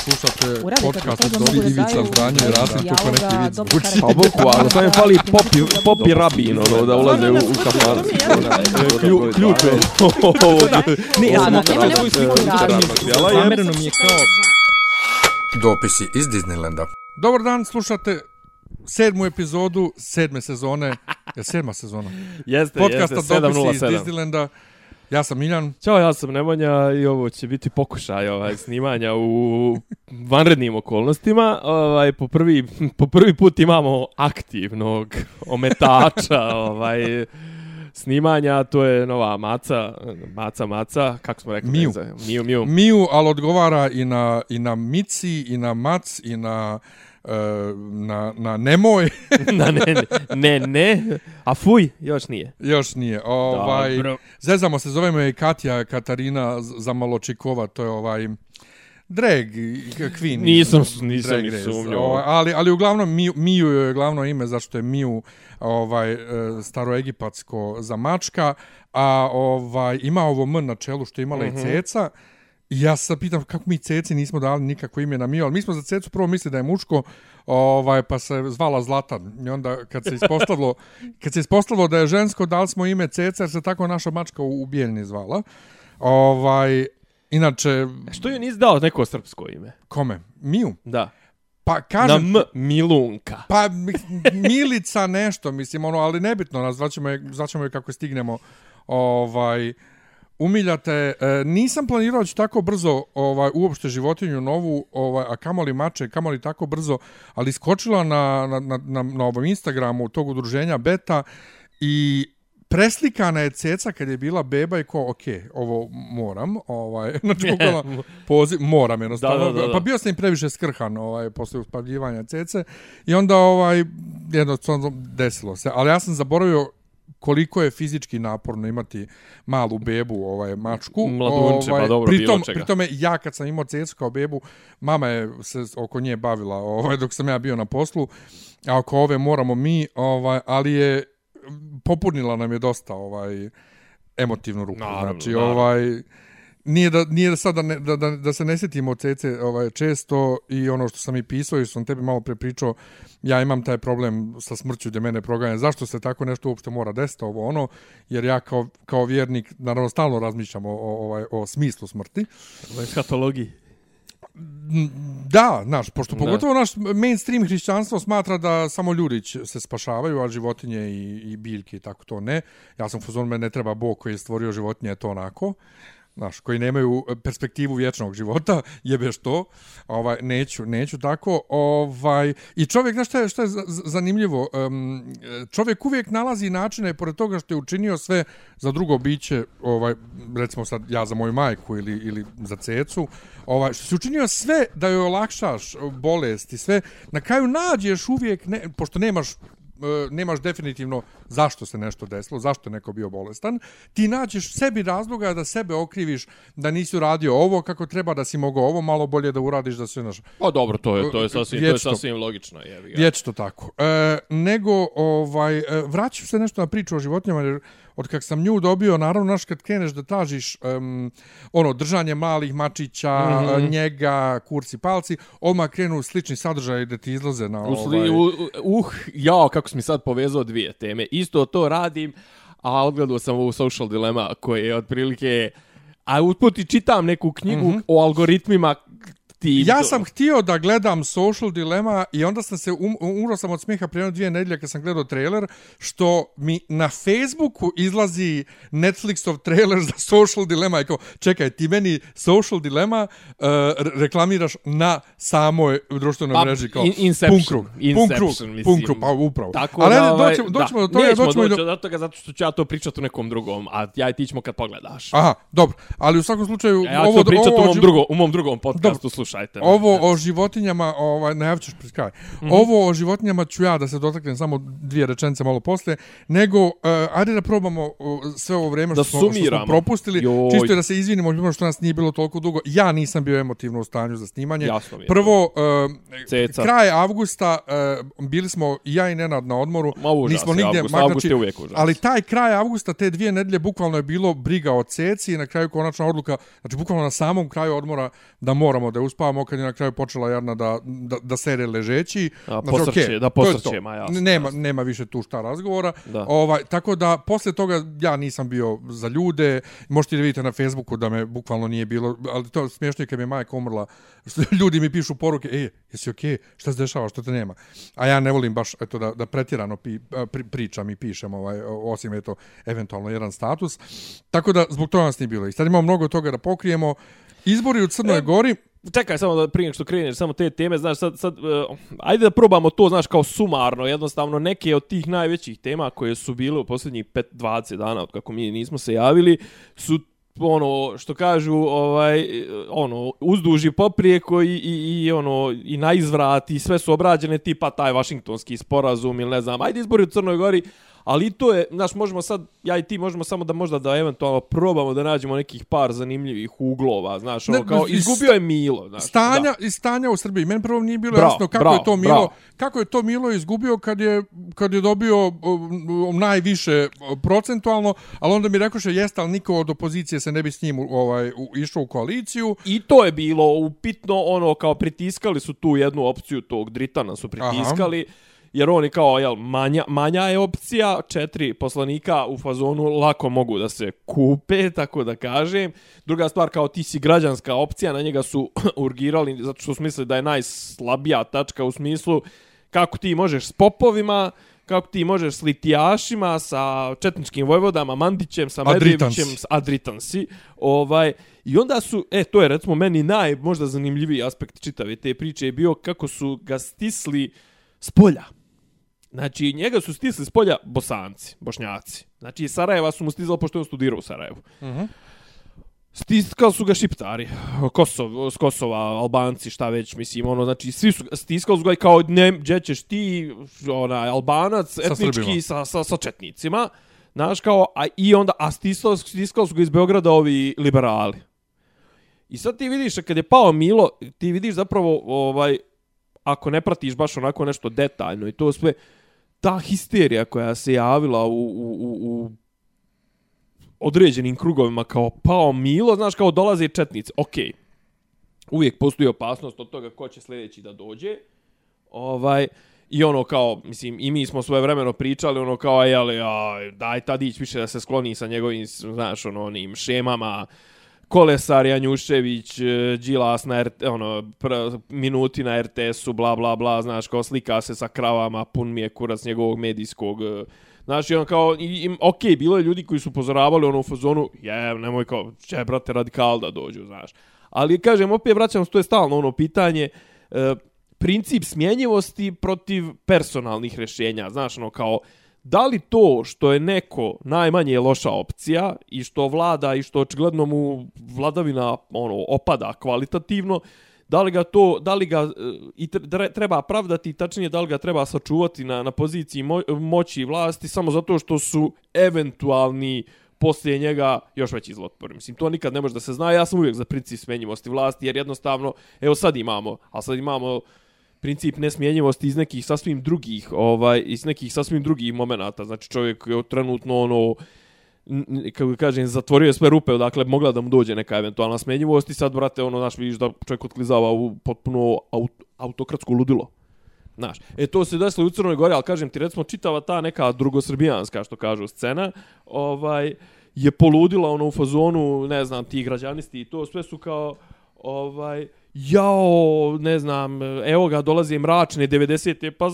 Slušate podcast od Dobri Ivica Zdanje i Rasim kako neki zvuči. karaktera. Pa bukvalno, samo je fali popi, popi rabin, ono, da ulaze u, u kafan. Klju- Ključ je. Ne, ja sam svoju sliku. Zamereno mi je kao... Dopisi iz Disneylanda. Dobar dan, slušate sedmu epizodu sedme sezone. Je sedma sezona? Jeste, Podcasta jeste, Dopisi iz 707. Disneylanda. Ja sam Miljan. Ćao, ja sam Nemanja i ovo će biti pokušaj ovaj, snimanja u vanrednim okolnostima. Ovaj, po, prvi, po prvi put imamo aktivnog ometača ovaj, snimanja, to je nova maca, maca, maca, kako smo rekli? Miju. znam, Miju, Miju. Miju, ali odgovara i na, i na Mici, i na Mac, i na, na, na Nemoj. Na, ne, ne, ne, ne, a fuj, još nije. Još nije. Ovaj, Dobro. Zezamo se, zovemo je i Katja Katarina Zamaločikova, to je ovaj drag queen. Nisam, nisam Drag ni sumnjao. Ovaj, ali, ali uglavnom Miju, Miju je glavno ime zašto je Miju ovaj, e, staroegipatsko za mačka, a ovaj, ima ovo M na čelu što je imala Mhm. i Ceca. Ja se pitam kako mi Ceci nismo dali nikakvo ime na Miju, ali mi smo za Cecu prvo mislili da je muško, ovaj, pa se zvala Zlatan. I onda kad se ispostavilo, kad se ispostavilo da je žensko, dali smo ime Ceca jer se tako naša mačka u, u Bijeljni zvala. Ovaj, inače, Što je nisi dao neko srpsko ime? kome? Miju? Da. Pa kažem, Na M, Milunka. Pa mi- Milica nešto, mislim, ono, ali nebitno nas, zvaćemo je, zvaćemo je kako stignemo. Ovaj, umiljate, e, nisam planirao da ću tako brzo ovaj, uopšte životinju novu, ovaj, a kamoli mače, kamoli tako brzo, ali skočila na, na, na, na, na ovom Instagramu tog udruženja Beta i preslikana je ceca kad je bila beba i ko, ok, ovo moram, ovaj, znači bukvalno poziv, moram jednostavno, Da, da, da, da. pa bio sam im previše skrhan ovaj, posle uspavljivanja cece i onda ovaj, jednostavno desilo se, ali ja sam zaboravio koliko je fizički naporno imati malu bebu, ovaj mačku. Mladunče, pa dobro, pritom, bilo čega. Pritome, ja kad sam imao cecu kao bebu, mama je se oko nje bavila ovaj, dok sam ja bio na poslu, a oko ove moramo mi, ovaj, ali je popunila nam je dosta ovaj emotivnu ruku. Naravno, znači, naravno. ovaj nije da nije da sada ne, da, da, da se ne sjetimo cece ovaj često i ono što sam i pisao i što sam tebi malo prepričao ja imam taj problem sa smrću gdje mene proganja zašto se tako nešto uopšte mora desiti ovo ono jer ja kao, kao vjernik naravno stalno razmišljam o, o, ovaj, o smislu smrti Ovo je skatologiji. Da, znaš, pošto Da. pogotovo naš mainstream hrišćanstvo smatra da samo ljudi se spašavaju, a životinje i, i biljke i tako to ne. Ja sam u fazonu, mene ne treba Bog koji je stvorio životinje, je to onako. Znaš, koji nemaju e, perspektivu vječnog života, jebeš to, ovaj, neću, neću tako, ovaj, i čovjek, znaš šta je, šta je zanimljivo, um, čovjek uvijek nalazi načine, pored toga što je učinio sve za drugo biće, ovaj, recimo sad ja za moju majku ili, ili za cecu, ovaj, što si učinio sve da joj olakšaš bolest i sve, na kraju nađeš uvijek, ne, pošto nemaš nemaš definitivno zašto se nešto desilo, zašto je neko bio bolestan, ti nađeš sebi razloga da sebe okriviš da nisi uradio ovo kako treba, da si mogao ovo malo bolje da uradiš, da se naš Pa dobro, to je, to je sasvim, to je sasvim logično. Jebi ga. Vječito tako. E, nego, ovaj, e, vraćam se nešto na priču o životinjama, jer od kak sam nju dobio, naravno, naš kad kreneš da tražiš um, ono, držanje malih mačića, mm. -hmm. njega, kurci, palci, odmah krenu slični sadržaji da ti izlaze na ovaj... u, u- uh, jao, kako si mi sad povezao dvije teme. Isto to radim, a odgledao sam ovu social dilema koje je otprilike... A usput i čitam neku knjigu mm -hmm. o algoritmima ti... Ja sam htio da gledam Social Dilemma i onda sam se um, umro sam od smijeha prije dvije nedelje kad sam gledao trailer što mi na Facebooku izlazi Netflixov trailer za Social Dilemma i kao čekaj ti meni Social Dilemma uh, re- reklamiraš na samoj društvenoj Pa, mreži kao in- Inception, pun krug, Inception, mislim. pun krug, pa upravo. Tako Ali da, ovaj, doćemo, da, doćemo do toga, nećemo doćemo doći do... do toga zato što ću ja to pričati u nekom drugom, a ja i ti ćemo kad pogledaš. Aha, dobro, ali u svakom slučaju Ja ću ovo, to pričati ovo, u mom, drugom, u mom drugom podcastu, slušajte. me. Ovo o životinjama, ovaj, najavit ćeš pred kraj. Mm Mhm. -hmm. Ovo o životinjama ću ja da se dotaknem samo dvije rečenice malo posle, nego, uh, ajde da probamo uh, sve ovo vrijeme Da što, što smo propustili, Joj. čisto je da se izvinimo ljudima što nas nije bilo toliko dugo. Ja nisam bio emotivno u stanju za snimanje. Jasno mi je. Prvo, uh, Ceca. kraj avgusta, uh, bili smo i ja i Nenad na odmoru, Ma užas nismo je nigdje, avgust, mak- avgust je uvijek užas. ali taj kraj avgusta, te dvije nedelje, bukvalno je bilo briga o ceci i na kraju konačna odluka, znači bukvalno na samom kraju odmora da moramo da je uspavamo kad je na kraju počela Jarna da, da, da sere ležeći. A, Znači, posrće, okej, da posrće, ma, jasno, nema, jasno. nema više tu šta razgovora. Da. Ovaj, tako da, posle toga ja nisam bio za ljude. Možete da vidite na Facebooku da me bukvalno nije bilo, ali to je smiješno je kad mi je majka umrla. Ljudi mi pišu poruke, ej, jesi okej, šta se dešava, što te nema? A ja ne volim baš eto, da, da pretjerano pi, pri, pričam i pišem, ovaj, osim eto, eventualno jedan status. Tako da, zbog toga nas nije bilo. I sad imamo mnogo toga da pokrijemo. Izbori u Crnoj E, Gori, Čekaj samo da prije što kreneš samo te teme, znaš sad sad uh, ajde da probamo to, znaš kao sumarno, jednostavno neke od tih najvećih tema koje su bile u posljednjih 5 20 dana od kako mi nismo se javili su ono što kažu ovaj ono uzduži poprijeko i, i, i ono i na izvrat i sve su obrađene tipa taj vašingtonski sporazum ili ne znam. Ajde izbori u Crnoj Gori ali to je znaš možemo sad ja i ti možemo samo da možda da eventualno probamo da nađemo nekih par zanimljivih uglova znaš ono Ne, kao iz- izgubio je Milo znaš stanja i stanja u Srbiji. Meni prvo nije bilo Bravo, jasno kako bravo, je to Milo, bravo. kako je to Milo izgubio kad je kad je dobio um, najviše procentualno, ali onda mi rekoše jeste, ali niko od opozicije se ne bi s njim ovaj u, išao u koaliciju. I to je bilo upitno, ono, kao pritiskali su tu jednu opciju tog Dritana su pritiskali, Aha. Jer oni kao, jel, manja, manja je opcija, četiri poslanika u fazonu lako mogu da se kupe, tako da kažem. Druga stvar, kao ti si građanska opcija, na njega su urgirali, zato što su mislili da je najslabija tačka u smislu kako ti možeš s popovima, kako ti možeš s litijašima, sa četničkim vojvodama, Mandićem, sa. Medvevićem, s Adritansi. Ovaj, I onda su, e, to je recimo meni naj, možda zanimljiviji aspekt čitave te priče je bio kako su ga stisli s polja. Znači, njega su stisli s polja bosanci, bošnjaci. Znači, iz Sarajeva su mu stizali, pošto je on studirao u Sarajevu. Uh -huh. Stiskali su ga šiptari, Kosov, s Kosova, Albanci, šta već, mislim, ono, znači, svi su, stiskali su ga i kao, ne, gdje ćeš ti, onaj, Albanac, Sa etnički, Srbima. sa, sa, sa četnicima, znaš, kao, a i onda, a stiskali, stiskali su ga iz Beograda ovi liberali. I sad ti vidiš, kad je pao Milo, ti vidiš zapravo, ovaj, ako ne pratiš baš onako nešto detaljno i to sve, ta histerija koja se javila u, u, u, u određenim krugovima kao pao Milo, znaš, kao dolaze četnici. Okej, okay. uvijek postoji opasnost od toga ko će sljedeći da dođe. Ovaj, I ono kao, mislim, i mi smo svoje vremeno pričali, ono kao, jeli, a, daj Tadić više da se skloni sa njegovim, znaš, ono, onim šemama, Kolesar, Janjušević, e, Đilas na RT, ono, pr, minuti na RTS-u, bla, bla, bla, znaš, kao slika se sa kravama, pun mi je kurac njegovog medijskog, e, znaš, i on kao, i, i, ok, bilo je ljudi koji su pozoravali ono u fazonu, je, nemoj kao, će, brate, radikal da dođu, znaš. Ali, kažem, opet vraćam se, to je stalno ono pitanje, e, princip smjenjivosti protiv personalnih rješenja, znaš, ono, kao, da li to što je neko najmanje loša opcija i što vlada i što očigledno mu vladavina ono opada kvalitativno, da li ga to, da li ga e, i treba pravdati, tačnije da li ga treba sačuvati na, na poziciji mo moći i vlasti samo zato što su eventualni poslije njega još veći zlotpor. Mislim, to nikad ne može da se zna. Ja sam uvijek za princip smenjivosti vlasti, jer jednostavno, evo sad imamo, a sad imamo princip nesmjenjivosti iz nekih sasvim drugih, ovaj, iz nekih sasvim drugih momenata. Znači čovjek je trenutno ono, kako kažem, zatvorio je sve rupe, dakle, mogla da mu dođe neka eventualna smjenjivost i sad, brate, ono, znaš, vidiš da čovjek otklizava u potpuno aut autokratsko ludilo. Znaš, e to se desilo u Crnoj Gori, ali kažem ti, recimo, čitava ta neka drugosrbijanska, što kažu, scena, ovaj, je poludila ono u fazonu, ne znam, ti građanisti i to, sve su kao, ovaj, jao, ne znam, evo ga, dolaze mračne 90. Pa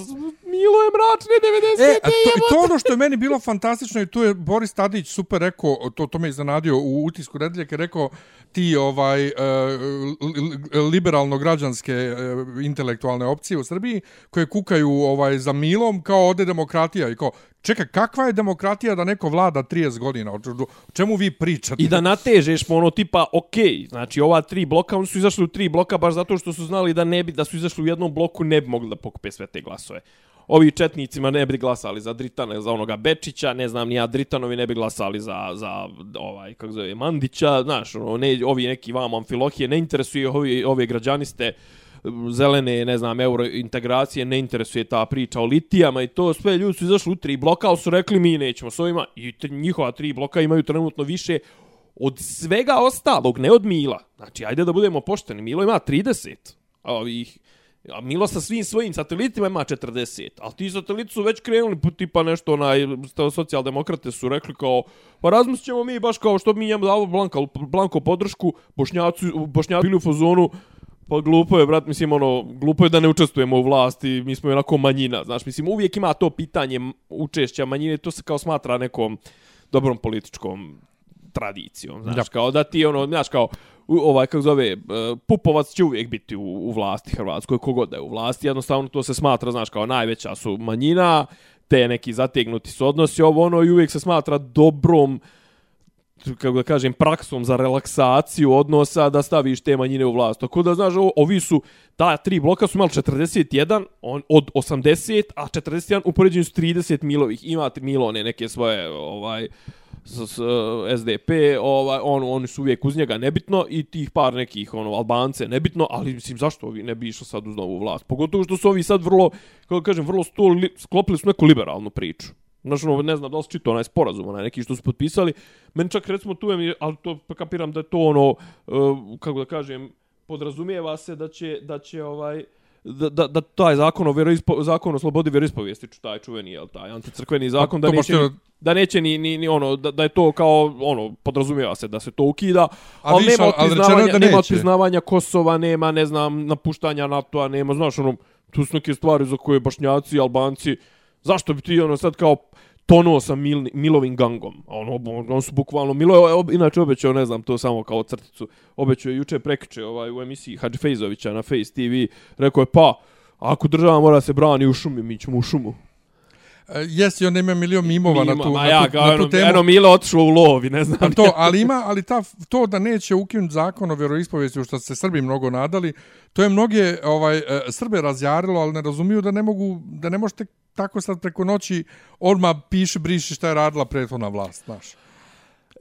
Milo je mračne 90. E, a to, i to ono što je meni bilo fantastično i tu je Boris Tadić super rekao, to, to me iznenadio u utisku Nedeljke, je rekao ti ovaj uh, liberalno-građanske uh, intelektualne opcije u Srbiji koje kukaju ovaj za Milom kao ode demokratija i kao čekaj, kakva je demokratija da neko vlada 30 godina? O čemu- vi pričate? I da natežeš po ono tipa, ok, znači ova tri bloka, oni su izašli u tri bloka baš zato što su znali da ne bi, da su izašli u jednom bloku, ne bi mogli da pokupe sve te glasove. Ovi četnicima ne bi glasali za Dritana za onoga Bečića, ne znam, ni ja Dritanovi ne bi glasali za, za ovaj, kako zove, Mandića, znaš, ono, ne, ovi neki vam amfilohije, ne interesuje ovi, ove građaniste, zelene, ne znam, eurointegracije, ne interesuje ta priča o litijama i to sve ljudi su izašli u tri bloka, ali su rekli mi nećemo s ovima i njihova tri bloka imaju trenutno više od svega ostalog, ne od Mila. Znači, ajde da budemo pošteni. Milo ima 30. A ovih A Milo sa svim svojim satelitima ima 40, ali ti sateliti su već krenuli, po tipa nešto, onaj, socijaldemokrate su rekli kao, pa razmislit ćemo mi baš kao što mi njemu davo blanko, blanko podršku, bošnjaci, bošnjaci bili u fazonu, pa glupo je, brat, mislim, ono, glupo je da ne učestvujemo u vlasti, mi smo onako manjina, znaš, mislim, uvijek ima to pitanje učešća manjine, to se kao smatra nekom dobrom političkom tradicijom, znaš, da. kao da ti ono, znaš, kao ovaj kako zove e, Pupovac će uvijek biti u, u vlasti Hrvatskoj kogod da je u vlasti jednostavno to se smatra znaš kao najveća su manjina te neki zategnuti su odnosi ovo ono i uvijek se smatra dobrom kako da kažem praksom za relaksaciju odnosa da staviš te manjine u vlast tako da znaš ovi su ta tri bloka su imali 41 on, od 80 a 41 u poređenju s 30 milovih Ima milone neke svoje ovaj s, s, SDP, ovaj, on, oni su uvijek uz njega nebitno i tih par nekih ono Albance nebitno, ali mislim zašto ovi ne bi išli sad uz novu vlast? Pogotovo što su ovi sad vrlo, kako kažem, vrlo sto, li, sklopili su neku liberalnu priču. Znači, ono, ne znam da li čito onaj sporazum, onaj neki što su potpisali. Meni čak recimo tu je, ali to kapiram da je to ono, uh, kako da kažem, podrazumijeva se da će, da će ovaj, da, da, da taj zakon o, vjeroispo, zakon o slobodi vjeroispovijesti, taj čuveni, jel, taj anticrkveni zakon, da neće, da neće ni, ni, ni ono, da, da je to kao, ono, podrazumijeva se da se to ukida, ali viš, nema otpriznavanja, da nema otpriznavanja Kosova, nema, ne znam, napuštanja NATO-a, nema, znaš, ono, tu su neke stvari za koje bašnjaci, albanci, zašto bi ti, ono, sad kao, tonuo sa Mil, Milovim gangom. A ono, on, on su bukvalno, Milo je ob, inače obećao, ne znam, to samo kao crticu, obećao je juče prekriče ovaj, u emisiji Hadži Fejzovića na Face TV, rekao je, pa, ako država mora se brani u šumi, mi ćemo u šumu. E, jesi, on ima milion mimova Mima, na tu, ja, na tu, na tu temu. Eno, Milo otišao u lovi, ne znam. to, ali ima, ali ta, to da neće ukinuti zakon o vjeroispovijesti, što se Srbi mnogo nadali, to je mnoge ovaj, e, Srbe razjarilo, ali ne razumiju da ne mogu, da ne možete tako sad preko noći odmah piše, briši šta je radila prethodna vlast, znaš.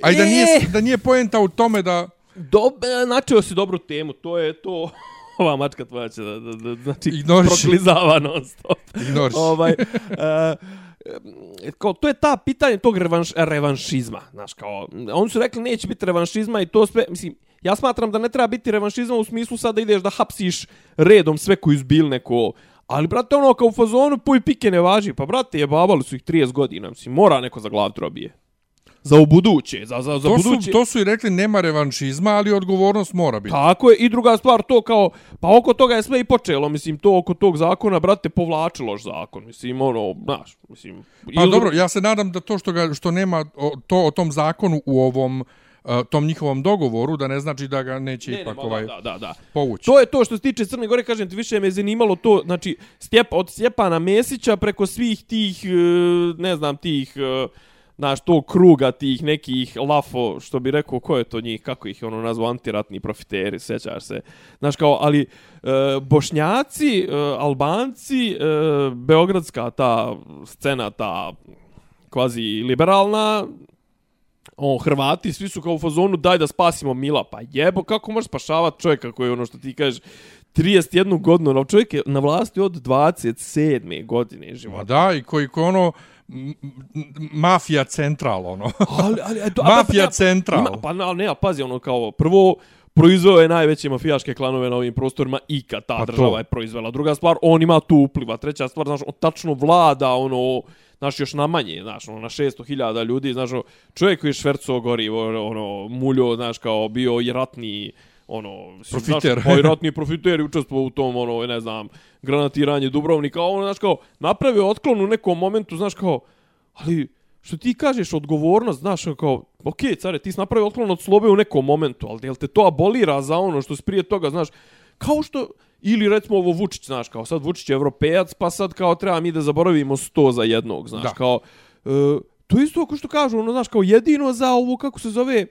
A i da nije, da nije poenta u tome da... Dobre, načeo si dobru temu, to je to... Ova mačka tvoja će da, da, da znači, proklizava non stop. Ignoriš. ovaj, uh, kao, to je ta pitanje tog revanš, revanšizma. Znaš, kao, oni su rekli neće biti revanšizma i to sve, mislim, ja smatram da ne treba biti revanšizma u smislu sad da ideš da hapsiš redom sve koji izbil neko Ali, brate, ono, kao u fazonu, puj pike ne važi. Pa, brate, je babali su ih 30 godina. Mislim, mora neko za glav trobije. Za u buduće, za, za, za to buduće. Su, to su i rekli, nema revanšizma, ali odgovornost mora biti. Tako je. I druga stvar, to kao, pa oko toga je sve i počelo. Mislim, to oko tog zakona, brate, povlačiloš zakon. Mislim, ono, znaš, mislim... Pa, ili... dobro, ja se nadam da to što, ga, što nema o, to o tom zakonu u ovom tom njihovom dogovoru, da ne znači da ga neće ne, ipak ne, ovaj da, da, da. povući. To je to što se tiče Crne Gore, kažem ti, više me zanimalo to, znači, Stjep, od Stjepana Mesića preko svih tih, e, ne znam, tih, e, znaš, tog kruga tih nekih lafo, što bi rekao, ko je to njih, kako ih ono nazvao, antiratni profiteri, sećaš se. Znaš, kao, ali e, bošnjaci, e, albanci, e, beogradska ta scena, ta kvazi liberalna, o, Hrvati, svi su kao u fazonu, daj da spasimo Mila. Pa jebo, kako možeš spašavati čovjeka koji je ono što ti kažeš, 31 godinu, no čovjek je na vlasti od 27. godine života. Da, i koji, koji ono, mafija central, ono. ali, ali, to, mafija pa, central. Ima, pa ne, ne, pazi, ono kao, prvo, proizveo je najveće mafijaške klanove na ovim prostorima i kad ta pa država to. je proizvela. Druga stvar, on ima tu upliva. Treća stvar, znaš, on tačno vlada, ono, znaš, još na manje, znaš, ono, na 600.000 ljudi, znaš, ono, čovjek koji je švercao gorivo, ono, muljo, znaš, kao bio i ratni, ono, profiter. Znaš, profiter učestvovao u tom, ono, ne znam, granatiranje Dubrovnika, ono, znaš, kao, napravio otklon u nekom momentu, znaš, kao, ali, što ti kažeš, odgovornost, znaš, kao, ok, care, ti si napravio otklon od slobe u nekom momentu, ali jel te to abolira za ono što si prije toga, znaš, kao što, Ili recimo ovo Vučić, znaš, kao sad Vučić je evropejac, pa sad kao treba mi da zaboravimo sto za jednog, znaš, da. kao... Uh, to isto ako što kažu, ono, znaš, kao jedino za ovo, kako se zove,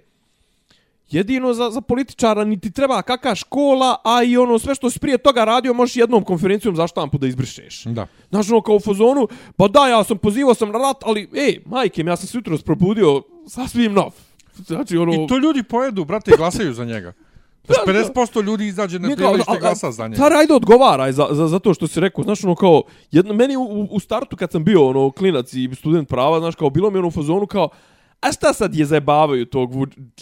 jedino za, za političara niti treba kakva škola, a i ono sve što si prije toga radio, možeš jednom konferencijom za štampu da izbrišeš. Da. Znaš, ono, kao u fazonu, pa da, ja sam pozivao sam na rat, ali, ej, majke, ja sam se jutro probudio sasvim nov. Znači, ono... I to ljudi pojedu, brate, i glasaju za njega. Da 50% ljudi izađe na prijelište glasa za njega. Tar, ajde odgovaraj za, za, za to što si rekao. Znaš, ono kao, jedno, meni u, u startu kad sam bio ono, klinac i student prava, znaš, kao, bilo mi ono u fazonu kao, a šta sad je zajebavaju tog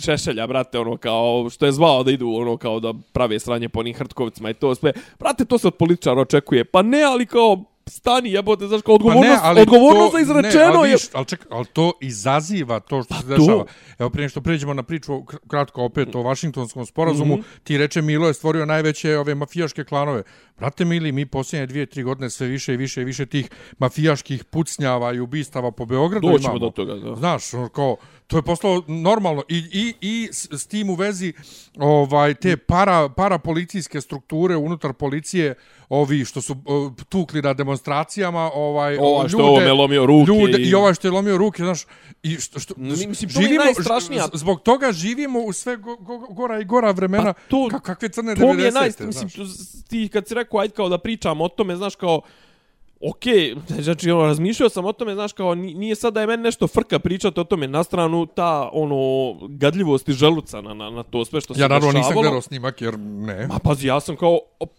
Šešelja, brate, ono kao, što je zvao da idu, ono kao da prave sranje po onim hrtkovcima i to sve. Brate, to se od političara očekuje. Pa ne, ali kao, stani, jebote, znaš, kao odgovornost, ali odgovornost to- za izrečeno ne, ali, je... ali, ček, ali to izaziva to što se to. dešava. Evo prije što pređemo na priču kr- kratko opet o Vašingtonskom sporazumu, Mhm. ti reče Milo je stvorio najveće ove mafijaške klanove. Brate mili, mi posljednje dvije, tri godine sve više i više i više tih mafijaških pucnjava i ubistava po Beogradu Doćemo imamo. do toga, da. Znaš, ono, kao, to je postalo normalno. I, i, i s, s tim u vezi ovaj te para, para policijske strukture unutar policije ovi što su o, tukli na demonstracijama ovaj Ovaj što je ovome lomio ruke ljude, i- i... ovaj što je lomio ruke znaš i što, što Mi- mislim, to mi je najstrašnija- zbog toga živimo u sve go, go, gora i gora vremena. Pa to- Ka, kakve crne to mi je 90 naj... Mislim, ti kad si rekao, ajde kao da pričam o tome, znaš kao, ok, znači ono, razmišljao sam o tome, znaš kao, ni- nije sad da je meni nešto frka pričati o tome, na stranu ta, ono, gadljivost i želuca na, na, na to sve što se ja naravno nisam gledao snimak jer ne Ma pazi, ja sam kao, op,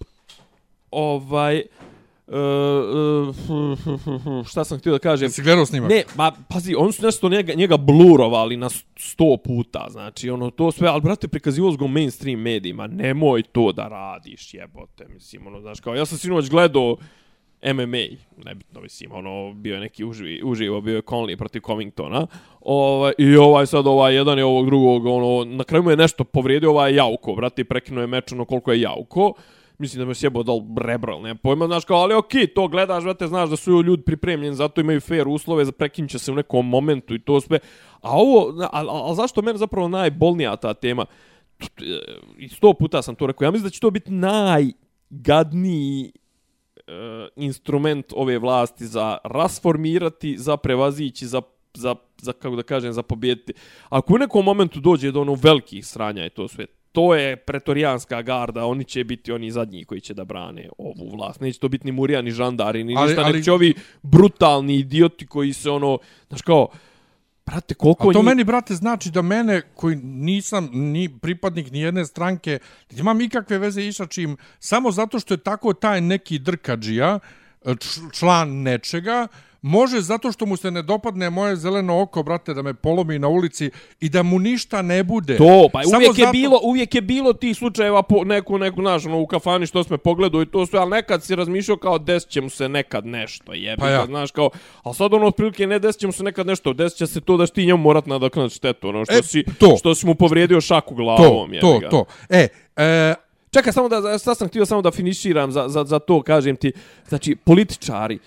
ovaj, uh, uh, šta sam htio da kažem? Jesi gledao snimak? Ne, ma pazi, oni su nešto njega, njega blurovali na sto puta, znači ono to sve, ali brate prikazivo s go mainstream medijima, nemoj to da radiš, jebote, mislim, ono, znaš, kao, ja sam sinoć gledao MMA, nebitno, mislim, ono, bio je neki uživi, uživo, bio je Conley protiv Covingtona, ovaj, i ovaj sad, ovaj, jedan je ovog drugog, ono, na kraju mu je nešto povrijedio, ovaj Jauko, brate, prekinuo je meč, ono, koliko je Jauko, mislim da me sjebao dal rebral, ne pojma, znaš kao, ali okej, to gledaš, brate, znaš da su ljudi pripremljeni, zato imaju fair uslove, za prekinut će se u nekom momentu i to sve. A ovo, a, a, a zašto meni zapravo najbolnija ta tema? T- t- e, I sto puta sam to rekao, ja mislim da će to biti najgadniji e, instrument ove vlasti za rasformirati, za prevazići, za za, za kako da kažem, za pobjediti. Ako u nekom momentu dođe do ono velikih sranja i to sve, to je pretorijanska garda, oni će biti oni zadnji koji će da brane ovu vlast. Neće to biti ni Murija, ni žandari, ni Ali- ništa, ali- nek će ovi brutalni idioti koji se ono, znaš kao, brate, koliko A to njih- meni, brate, znači da mene, koji nisam ni pripadnik ni jedne stranke, imam ikakve veze i sa čim, samo zato što je tako taj neki drkađija, č- član nečega, može zato što mu se ne dopadne moje zeleno oko, brate, da me polomi na ulici i da mu ništa ne bude. To, pa Samo uvijek je zato- bilo, uvijek je bilo tih slučajeva po neku neku znaš, ono, u kafani što sme pogledao i to sve, al nekad si razmišljao kao desit će mu se nekad nešto, jebi Pa ja. znaš kao, al sad ono otprilike ne desit će mu se nekad nešto, desit će se to da će ti njemu morat nadoknaditi štetu, ono što E, si to. što si mu povrijedio šaku to, glavom, jebi to, ga. to. E, e, Čekaj, samo da, za- sad sam htio samo da finiširam za, za, za to, kažem ti. Znači, političari,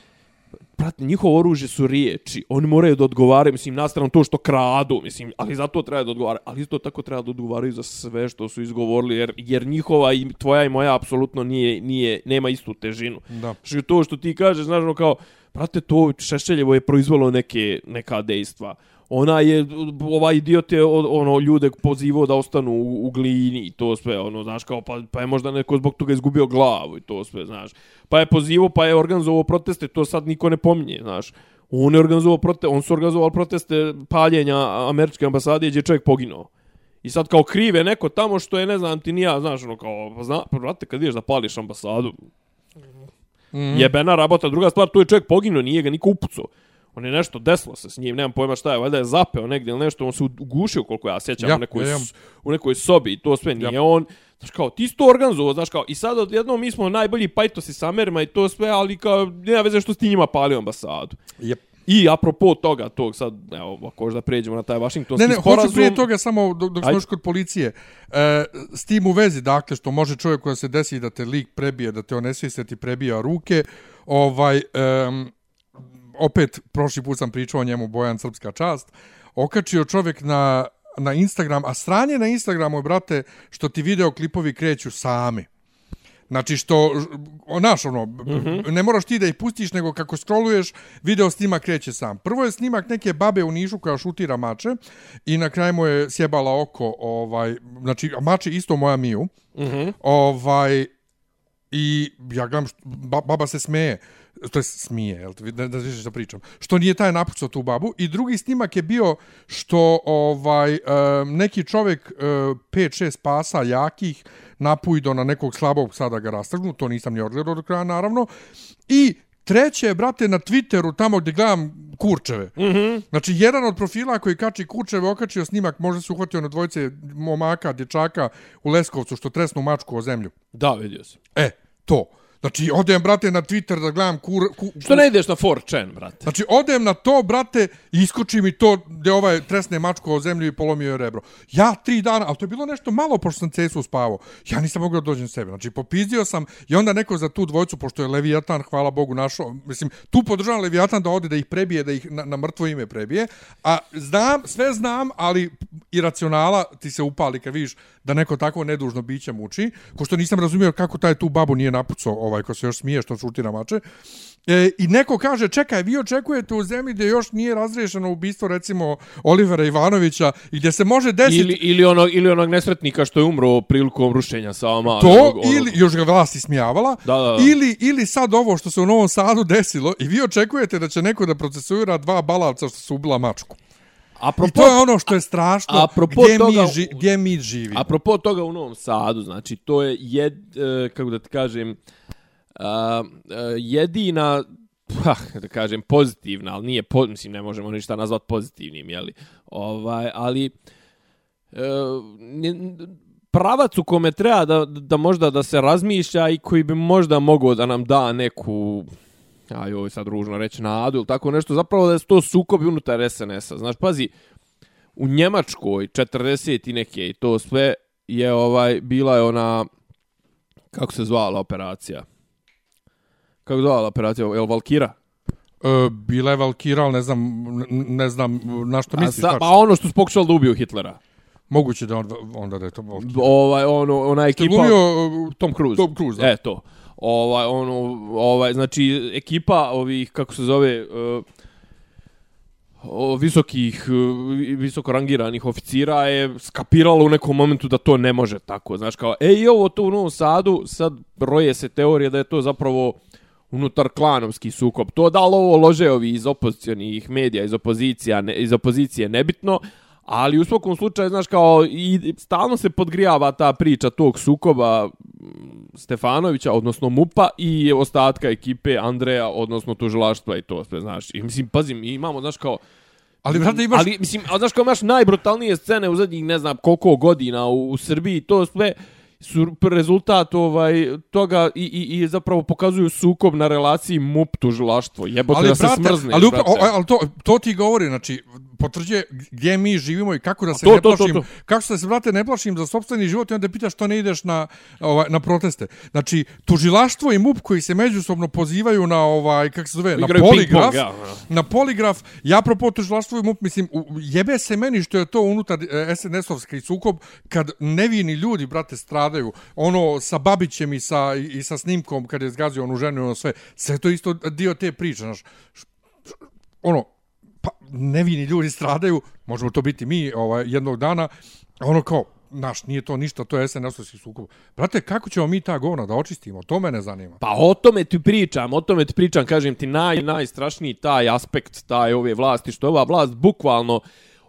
brate, njihovo oružje su riječi. Oni moraju da odgovaraju, mislim, nastavno to što kradu, mislim, ali zato treba da odgovaraju. Ali isto tako treba da odgovaraju za sve što su izgovorili, jer, jer njihova i tvoja i moja apsolutno nije, nije, nema istu težinu. Da. Što to što ti kažeš, znaš, ono kao, brate, to Šešeljevo je proizvelo neke, neka dejstva. Ona je, ovaj idiot je ono, ljude pozivao da ostanu u, u glini i to sve, ono, znaš, kao, pa, pa je možda neko zbog toga izgubio glavu i to sve, znaš. Pa je pozivao, pa je organizovao proteste, to sad niko ne pominje, znaš. On je organizovao proteste, on su organizovali proteste paljenja američke ambasade gdje je čovjek poginuo. I sad kao krive neko tamo što je, ne znam ti nija, znaš, ono kao, pa zna, pa brate, kad ideš da pališ ambasadu, mm. jebena rabota. Druga stvar, tu je čovjek poginuo, nije ga niko upucao. On je nešto desilo se s njim, nemam pojma šta je, valjda je zapeo negdje ili nešto, on se ugušio koliko ja sjećam Ja, u, nekoj, ja, u nekoj sobi i to sve nije Ja. on. Znaš kao, ti si to organizovao, znaš kao, i sad odjednom mi smo najbolji pajtosi sa Amerima i to sve, ali kao, nema veze što si ti njima palio ambasadu. Jep. I apropo toga, tog sad, evo, ako možda pređemo na taj Washingtonski Ne, ne, sporazum. hoću prije toga samo dok, dok smo još kod policije. E, s tim u vezi, dakle, što može čovjek koja se desi da te lik prebije, da te onesvise, ti prebija ruke, ovaj, em, opet, prošli put sam pričao o njemu, Bojan Srpska čast, okačio čovjek na, na Instagram, a sranje na Instagramu brate, što ti video klipovi kreću sami. Znači što, o, znaš, ono, mm -hmm. ne moraš ti da ih pustiš, nego kako scrolluješ, video snimak kreće sam. Prvo je snimak neke babe u Nišu koja šutira mače i na kraju mu je sjebala oko, ovaj, znači, mače isto moja Miju, mm -hmm. ovaj, i ja gledam, što, ba, baba se smeje, to je smije, jel, da, da znaš šta pričam, što nije taj napucao tu babu. I drugi snimak je bio što ovaj neki čovjek um, 5-6 pasa jakih napujdo na nekog slabog sada ga rastrgnu, to nisam ni odgledao do kraja naravno, i treće je, brate, na Twitteru, tamo gdje gledam kurčeve. Mm -hmm. Znači, jedan od profila koji kači kurčeve, okačio snimak, možda se uhvatio na dvojice momaka, dječaka u Leskovcu, što tresnu mačku o zemlju. Da, vidio sam. E, to. Znači, odem, brate, na Twitter da gledam kur... kur Što ne ideš na 4chan, brate? Znači, odem na to, brate, i iskoči mi to gdje ovaj tresne mačku o zemlju i polomio je rebro. Ja tri dana, ali to je bilo nešto malo pošto sam cesu spavao. Ja nisam mogao da dođem sebe. Znači, popizdio sam i onda neko za tu dvojcu, pošto je Leviatan, hvala Bogu, našao. Mislim, tu podržavam Leviatan da ode da ih prebije, da ih na, na mrtvo ime prebije. A znam, sve znam, ali iracionala ti se upali kad vidiš da neko tako nedužno biće muči. Ko što nisam razumio kako taj tu babu nije napucao ovaj ko se još smije što šuti na mače. E, I neko kaže, čekaj, vi očekujete u zemlji gdje još nije razriješeno ubistvo, recimo, Olivera Ivanovića, i gdje se može desiti... Ili, ili, onog, ili onog nesretnika što je umro prilikom rušenja sama. To, onog, onog... ili, još ga vlast ismijavala, da, da, da. Ili, ili sad ovo što se u Novom Sadu desilo, i vi očekujete da će neko da procesuira dva balavca što su ubila mačku. Apropo, I to je ono što je strašno, apropo gdje, toga, mi ži, gdje mi živimo. Apropo toga u Novom Sadu, znači, to je, jed, e, kako da ti kažem, a, jedina, pa, da kažem, pozitivna, ali nije, po, mislim, ne možemo ništa nazvat pozitivnim, jeli, ovaj, ali, e, pravac u kome treba da, da možda da se razmišlja i koji bi možda mogao da nam da neku aj ovo je sad ružno reći nadu ili tako nešto, zapravo da je to sukobi unutar SNS-a. Znaš, pazi, u Njemačkoj 40 i neke i to sve je ovaj bila je ona kako se zvala operacija? Kako se zvala operacija? Je Valkira? E, bila je Valkira, ali ne znam, ne znam na što misliš. A sa, pa ono što su pokušali da ubiju Hitlera. Moguće da on, onda da je to Valkira. Ovaj, ono, ona ekipa... Što glumio Tom Cruise. Tom Cruise, da. E, to ovaj ono ovaj znači ekipa ovih kako se zove uh, visokih eh, visoko rangiranih oficira je skapiralo u nekom momentu da to ne može tako znaš kao ej ovo to u Novom Sadu sad roje se teorija da je to zapravo unutar klanovski sukob. To da li ovo lože ovi iz opozicionih medija iz opozicija ne, iz opozicije nebitno Ali u svakom slučaju, znaš, kao i stalno se podgrijava ta priča tog sukoba Stefanovića, odnosno Mupa i ostatka ekipe Andreja, odnosno tužilaštva i to sve, znaš. I mislim, pazim, imamo, znaš, kao... Ali, brate, imaš... Ali, mislim, znaš, kao imaš najbrutalnije scene u zadnjih, ne znam, koliko godina u, u Srbiji, to sve su rezultat ovaj toga i, i, i zapravo pokazuju sukob na relaciji MUP tužilaštvo. Jebote ali, da se smrzne. Ali, upravo, ali to, to ti govori, znači, potvrđuje gdje mi živimo i kako da se to, ne plašim, to, to, to. kako da se brate ne plašim za sopstveni život i onda pitaš što ne ideš na ovaj na proteste. Znači tužilaštvo i MUP koji se međusobno pozivaju na ovaj kako se zove na poligraf, ja. na poligraf. Ja propos tužilaštvo i MUP mislim jebe se meni što je to unutar e, SNS-ovski sukob kad nevini ljudi brate stradaju. Ono sa Babićem i sa i sa snimkom kad je zgazio onu ženu ono sve. Sve to isto dio te priče, znaš. Ono, pa nevini ljudi stradaju, možemo to biti mi ovaj, jednog dana, ono kao, naš, nije to ništa, to je SNS-ovski sukob. Brate, kako ćemo mi ta govna da očistimo? To mene zanima. Pa o tome ti pričam, o tome ti pričam, kažem ti, naj, najstrašniji taj aspekt, taj ove vlasti, što je ova vlast bukvalno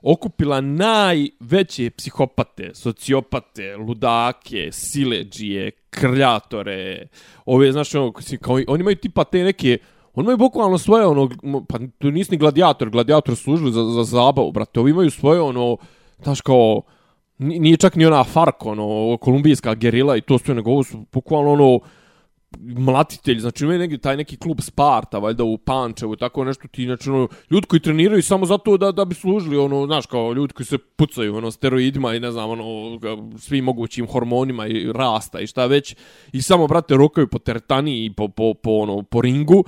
okupila najveće psihopate, sociopate, ludake, sileđije, krljatore, ove, znaš, ono, kao, oni imaju tipa te neke, On imaju bukvalno svoje ono, pa tu nisi ni gladiator, gladiator služili za, za zabavu, brate. Ovi imaju svoje ono, znaš kao, nije čak ni ona Fark, ono, kolumbijska gerila i to sve, nego ovo su bukvalno ono, mlatitelj, znači imaju neki, taj neki klub Sparta, valjda u Pančevu tako nešto, ti, znači, ono, ljudi koji treniraju samo zato da, da bi služili, ono, znaš, kao ljudi koji se pucaju, ono, steroidima i ne znam, ono, svim mogućim hormonima i rasta i šta već, i samo, brate, rokaju po teretani i po, po, po, ono, po ringu,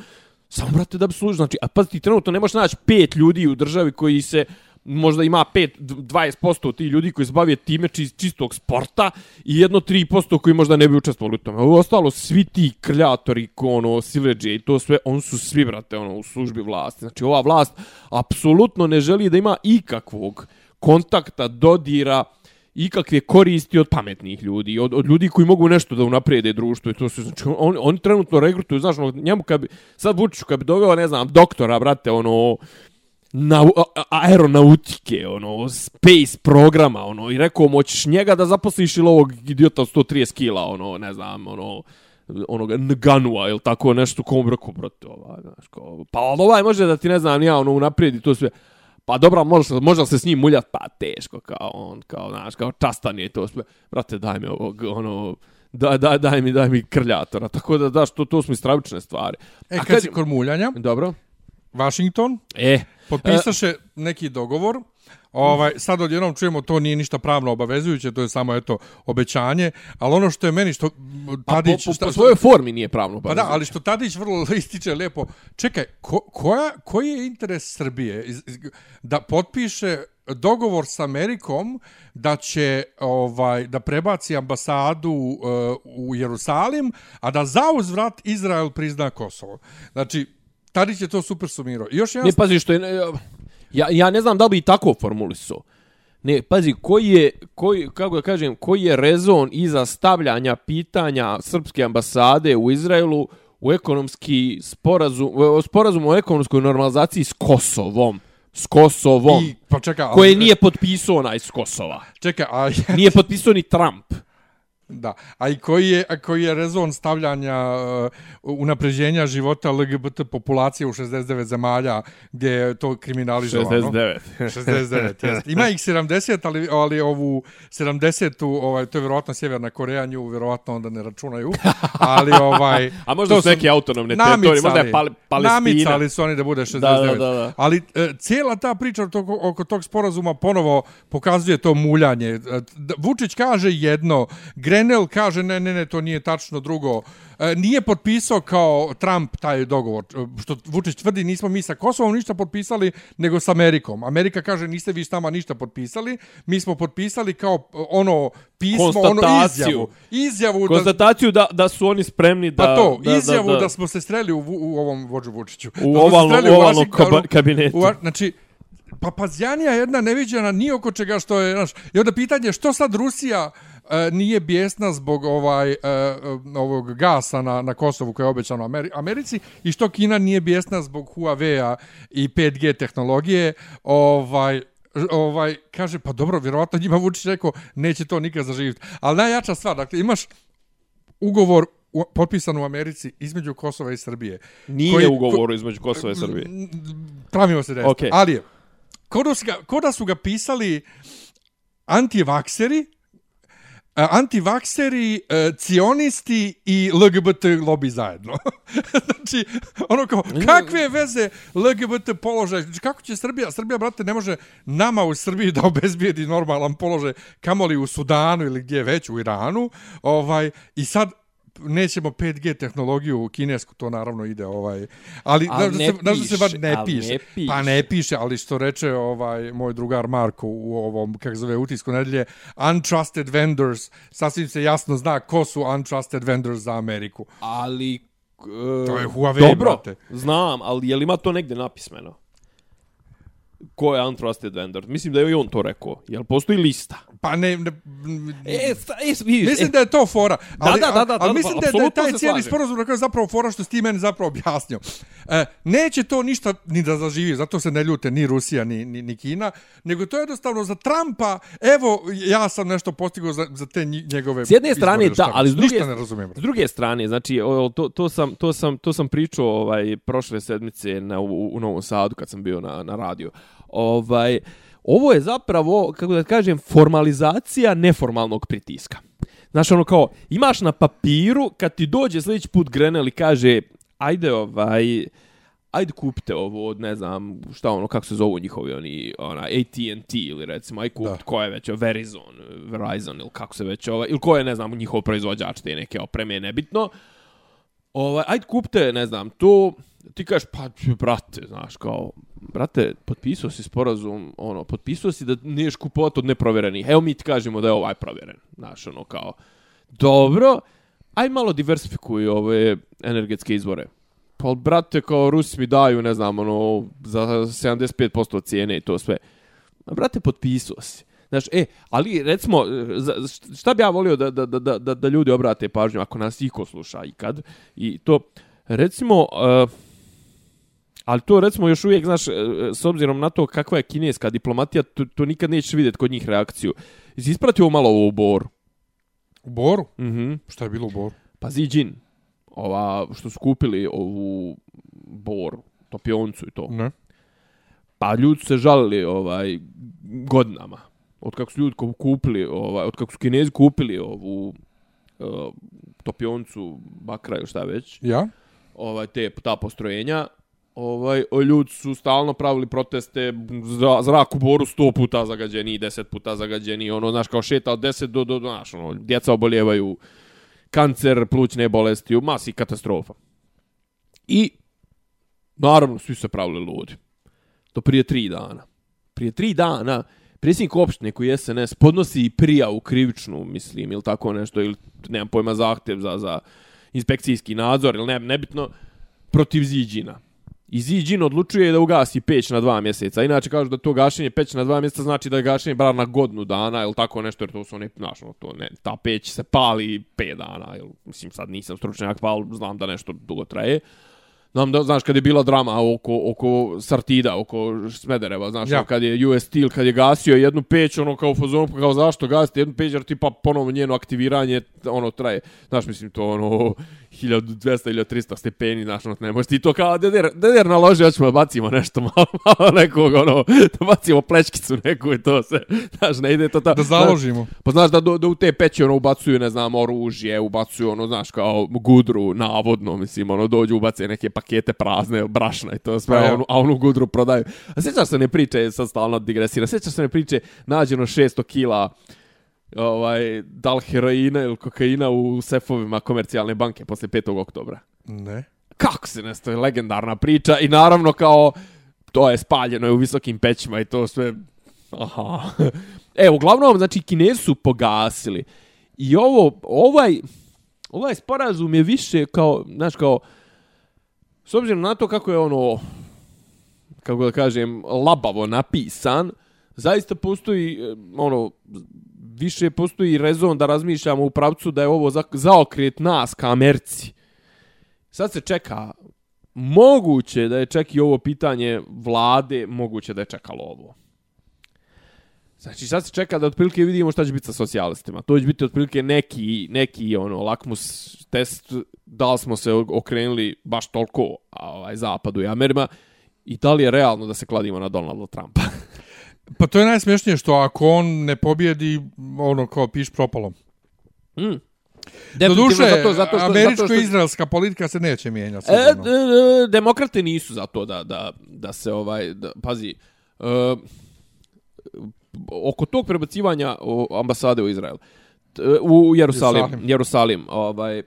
Samo, brate, da bi služio. Znači, a pa ti trenutno ne možeš naći pet ljudi u državi koji se možda ima 5 20% ti ljudi koji se bave time čistog sporta i jedno 3% koji možda ne bi učestvovali u tome. Ovo ostalo svi ti krljatori, ono sileđe i to sve, on su svi brate ono u službi vlasti. Znači ova vlast apsolutno ne želi da ima ikakvog kontakta, dodira ikakve koristi od pametnih ljudi, od, od ljudi koji mogu nešto da unaprede društvo i to su, znači, on, oni trenutno regrutuju, znaš, ono, njemu kad bi, sad Vučiću kad bi doveo, ne znam, doktora, brate, ono, na, aeronautike, ono, space programa, ono, i rekao, moćeš njega da zaposliš ili ovog idiota 130 kila, ono, ne znam, ono, onoga Nganua ili tako nešto kom rekao, brate, ovaj, znaš, kao, pa ovaj može da ti ne znam, ja ono unaprijedi to sve. Pa dobro, može, može se s njim muljat, pa teško, kao on, kao, znaš, kao častan je to sve. Brate, daj mi ovog, ono, da, da, daj mi, daj mi krljatora. Tako da, daš, to, to su mi stravične stvari. E, kad, kad si kod muljanja, Dobro. Washington, E, potpisaše neki dogovor, Ovaj, sad odjednom čujemo to nije ništa pravno obavezujuće, to je samo eto obećanje, ali ono što je meni što pa, Tadić po, po, šta- po svojoj formi nije pravno. Pa da, ali što Tadić vrlo ističe lijepo, čekaj, ko, koja, koji je interes Srbije da potpiše dogovor s Amerikom da će ovaj da prebaci ambasadu uh, u Jerusalim, a da zauzvrat Izrael prizna Kosovo. Znači, Tadić je to super sumirao. I još jedan Ne, pazi, što je... Ja, ja ne znam da li bi i tako formulisao. Ne, pazi, koji je, koji, kako da kažem, koji je rezon iza stavljanja pitanja srpske ambasade u Izraelu u ekonomski sporazum, u sporazum o ekonomskoj normalizaciji s Kosovom. S Kosovom. I, pa čekaj, ali- koje nije potpisao onaj s Kosova. Čekaj, a Nije potpisao ni Trump. Da, a i koji je, a koji je rezon stavljanja uh, unapređenja života LGBT populacije u 69 zemalja gdje je to kriminalizovano? 69. 69, jeste. Ima ih 70, ali, ali ovu 70-tu, ovaj, to je vjerovatno Sjeverna Koreja, nju vjerovatno onda ne računaju, ali ovaj... A možda to su neke autonomne teritorije, možda je Pal Palestina. Namicali su oni da bude 69. Da, da, da, da. Ali e, cijela ta priča oko, oko tog sporazuma ponovo pokazuje to muljanje. E, Vučić kaže jedno, Grenell kaže ne, ne, ne, to nije tačno drugo. E, nije potpisao kao Trump taj dogovor, e, što Vučić tvrdi nismo mi sa Kosovom ništa potpisali, nego s Amerikom. Amerika kaže niste vi s nama ništa potpisali, mi smo potpisali kao e, ono pismo, ono izjavu. Izjavu da, Konstataciju da, da su oni spremni da... Pa to, da, izjavu da, da, da, smo se streli u, u ovom vođu Vučiću. U Da ovalnom- u kaba- kabinetu. U, znači, pa Pazjanija jedna neviđena ni oko čega što je, znaš, i onda pitanje što sad Rusija e, nije bijesna zbog ovaj e, ovog gasa na, na Kosovu koje je obećano Ameri Americi i što Kina nije bijesna zbog Huawei-a i 5G tehnologije, ovaj ovaj kaže pa dobro vjerovatno njima Vučić rekao neće to nikad zaživjeti ali najjača stvar dakle imaš ugovor u, potpisan u Americi između Kosova i Srbije Nije koji- ugovor između Kosova i Srbije. pravimo se da jeste. Okej. Ali je, ko da, su ga, ko da su ga pisali antivakseri, antivakseri, e, cionisti i LGBT lobby zajedno. znači, ono kao, kakve veze LGBT položaj, znači, kako će Srbija, Srbija, brate, ne može nama u Srbiji da obezbijedi normalan položaj, kamoli u Sudanu ili gdje već, u Iranu, ovaj, i sad, nećemo 5G tehnologiju u kinesku, to naravno ide ovaj, ali znaš da se, znaš da se piše, ne piše. ne piše. Pa ne piše, ali što reče ovaj moj drugar Marko u ovom, kako zove, utisku nedelje, untrusted vendors, sasvim se jasno zna ko su untrusted vendors za Ameriku. Ali... e, To je Huawei, Dobro, brate. znam, ali je li ima to negdje napismeno? Ko je untrusted vendor? Mislim da je i on to rekao. Jel postoji lista? Pa ne, ne E, sta, e, vidiš, Mislim e, da je to fora. Ali, da, da, da, ali da, mislim da je, da je taj cijeli slažem. sporazum na kraju zapravo fora što si ti meni zapravo objasnio. E, neće to ništa ni da zaživi, zato se ne ljute ni Rusija, ni, ni, ni Kina, nego to je jednostavno za Trumpa, evo, ja sam nešto postigao za, za te njegove S jedne strane izbore, da, šta ali s druge, ne razumijem. s druge strane, znači, o, to, to, sam, to, sam, to sam pričao ovaj, prošle sedmice na, u, u Novom Sadu kad sam bio na, na radiju. Ovaj, ovo je zapravo, kako da kažem, formalizacija neformalnog pritiska. Znaš, ono kao, imaš na papiru, kad ti dođe sljedeći put Grenell i kaže, ajde, ovaj, ajde kupite ovo od, ne znam, šta ono, kako se zovu njihovi, oni, ona, AT&T ili recimo, aj kupite, ko je već, Verizon, Verizon ili kako se već, ovaj, ili ko je, ne znam, njihov proizvođač te neke opreme, nebitno, ovaj, ajde kupite, ne znam, to, ti kažeš, pa, brate, znaš, kao, brate, potpisao si sporazum, ono, potpisao si da niješ kupovat od neprovjerenih. Evo mi ti kažemo da je ovaj provjeren, znaš, ono, kao, dobro, aj malo diversifikuj ove energetske izvore. Pa, brate, kao, Rusi mi daju, ne znam, ono, za 75% cijene i to sve. A, brate, potpisao si. Znaš, e, ali recimo, za- šta bi ja volio da, da, da, da, da ljudi obrate pažnju ako nas iko sluša ikad, i to, recimo, uh, ali to recimo još uvijek, znaš, e, s obzirom na to kakva je kineska diplomatija, to, to nikad nećeš vidjeti kod njih reakciju. Jesi ispratio malo ovo u Boru? U Boru? Mhm. Šta je bilo u Boru? Pa Xi Jin. ova, što su kupili ovu bor, topioncu i to. Ne. Pa ljudi se žalili ovaj godinama. Od kako su ljudi kupili, ovaj, od kako su Kinezi kupili ovu uh, topioncu bakra ili šta već, Ja? ovaj te ta postrojenja, ovaj o, ljudi su stalno pravili proteste za zrak u Boru 100 puta zagađeni, 10 puta zagađeni, ono znaš kao šeta od 10 do do do znaš, ono djeca oboljevaju kancer, plućne bolesti, u masi katastrofa. I naravno svi su se pravili ludi. To prije tri dana. Prije tri dana predsjednik opštine koji je SNS podnosi prijavu krivičnu, mislim, ili tako nešto, ili nemam pojma zahtjev za, za inspekcijski nadzor, ili ne, nebitno, protiv Ziđina. I Ziđin odlučuje da ugasi peć na dva mjeseca. Inače kažu da to gašenje peć na dva mjeseca znači da je gašenje bar na godinu dana ili tako nešto, jer to su one, znaš, ono, to ne, ta peć se pali pet dana. Ili, mislim, sad nisam stručnjak, pa znam da nešto dugo traje. Znam da, znaš, kad je bila drama oko, oko Sartida, oko Smedereva, znaš, Ja. ja. kad je US Steel, kad je gasio jednu peć, ono, kao u fazonu, pa kao zašto gasiti jednu peć, jer tipa ponovo njeno aktiviranje, ono, traje, znaš, mislim, to, ono, 1200 ili 300 stepeni, znaš, ono, ne možeš ti to kao, deder, deder naloži, hoćemo da bacimo nešto malo, malo nekog, ono, da bacimo plečkicu neku i to se, znaš, ne ide to ta... Da založimo. Pa znaš da, do, da u te peći ono ubacuju, ne znam, oružje, ubacuju ono, znaš, kao gudru, navodno, mislim, ono, dođu, ubace neke pakete prazne, brašna i to sve, a, onu, a onu gudru prodaju. A sjećaš se ne priče, sad stalno digresira, sjećaš se ne priče, nađeno 600 kila ovaj, da li heroina ili kokaina u sefovima komercijalne banke posle 5. oktobra. Ne. Kako se ne stoji legendarna priča i naravno kao to je spaljeno je u visokim pećima i to sve aha. E, uglavnom, znači, Kinezi su pogasili. I ovo, ovaj, ovaj sporazum je više kao, znaš, kao, s obzirom na to kako je ono, kako da kažem, labavo napisan, zaista postoji, eh, ono, više postoji rezon da razmišljamo u pravcu da je ovo za, zaokret nas ka Americi. Sad se čeka, moguće da je čak i ovo pitanje vlade, moguće da je čekalo ovo. Znači, sad se čeka da otprilike vidimo šta će biti sa socijalistima. To će biti otprilike neki, neki ono, lakmus test da li smo se okrenuli baš toliko a, ovaj, zapadu i Amerima i da li je realno da se kladimo na Donalda Trumpa. Pa to je najsmješnije što ako on ne pobjedi, ono kao piš propalo. mm. Do duše, zato, zato što, američko-izraelska politika se neće mijenjati. E, d- d- demokrate nisu za to da, da, da se ovaj, da, pazi, uh, oko tog prebacivanja o, ambasade u Izrael, t- u Jerusalim, Jerusalim. Jerusalim, ovaj,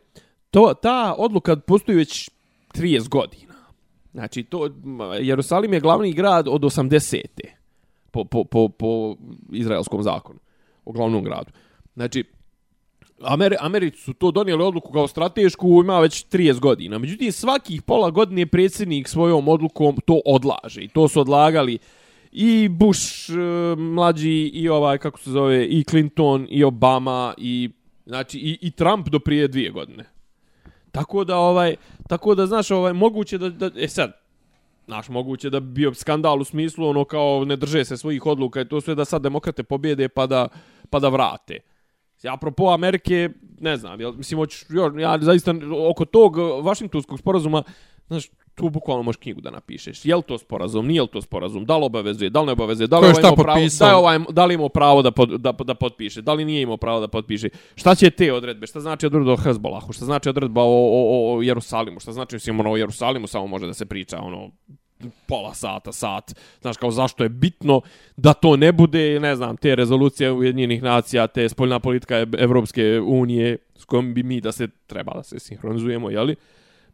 to, ta odluka postoji već 30 godina. Znači, to, Jerusalim je glavni grad od 80. Po, po, po, po izraelskom zakonu, o glavnom gradu. Znači, Amer, Americi su to donijeli odluku kao stratešku, ima već 30 godina. Međutim, svakih pola godine predsjednik svojom odlukom to odlaže. I to su odlagali i Bush e, mlađi, i ovaj, kako se zove, i Clinton, i Obama, i, znači, i, i Trump do prije dvije godine. Tako da, ovaj, tako da, znaš, ovaj, moguće da, da e sad, Znaš, moguće da bi bio skandal u smislu ono kao ne drže se svojih odluka i to sve da sad demokrate pobjede pa da, pa da vrate. Ja, apropo Amerike, ne znam, jel, mislim, hoćeš, još, ja zaista oko tog Vašingtonskog sporazuma, znaš, tu bukvalno možeš knjigu da napišeš. Je li to sporazum, nije li to sporazum, da li obavezuje, da li ne obavezuje, da li, ovaj imao pravo, da, je ovaj, da li imao pravo da, pod, da, da potpiše, da li nije imao pravo da potpiše. Šta će te odredbe, šta znači odredba o Hezbolahu, šta znači odredba o, o, o, Jerusalimu, šta znači, mislim, ono, o Jerusalimu samo može da se priča, ono, pola sata, sat. Znaš, kao zašto je bitno da to ne bude, ne znam, te rezolucije Ujedinjenih nacija, te spoljna politika Evropske unije s kojom bi mi da se treba da se sinhronizujemo, jeli?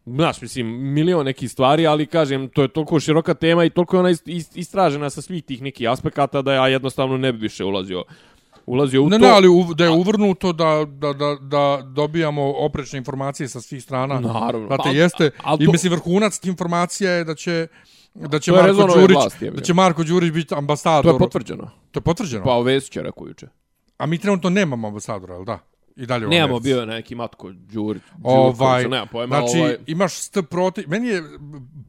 Znaš, mislim, milion nekih stvari, ali kažem, to je toliko široka tema i toliko je ona ist- ist- istražena sa svih tih nekih aspekata da ja jednostavno ne bi više ulazio ulazio u Ne, to. ne, ali da je uvrnuto da, da, da, da dobijamo oprečne informacije sa svih strana. Naravno. Znate, Pa, jeste. a- ali I mislim, vrhunac tih informacija je da će da će Marko Đurić, vlasti, da će Marko Đurić biti ambasador. To je potvrđeno. To je potvrđeno. Pa Vesić je rekao juče. A mi trenutno nemamo ambasadora, jel da? I dalje u Nemamo, bio neki Matko Đurić. Ovaj, Đurković, nema pojma, znači, ovaj, imaš st protiv... Meni je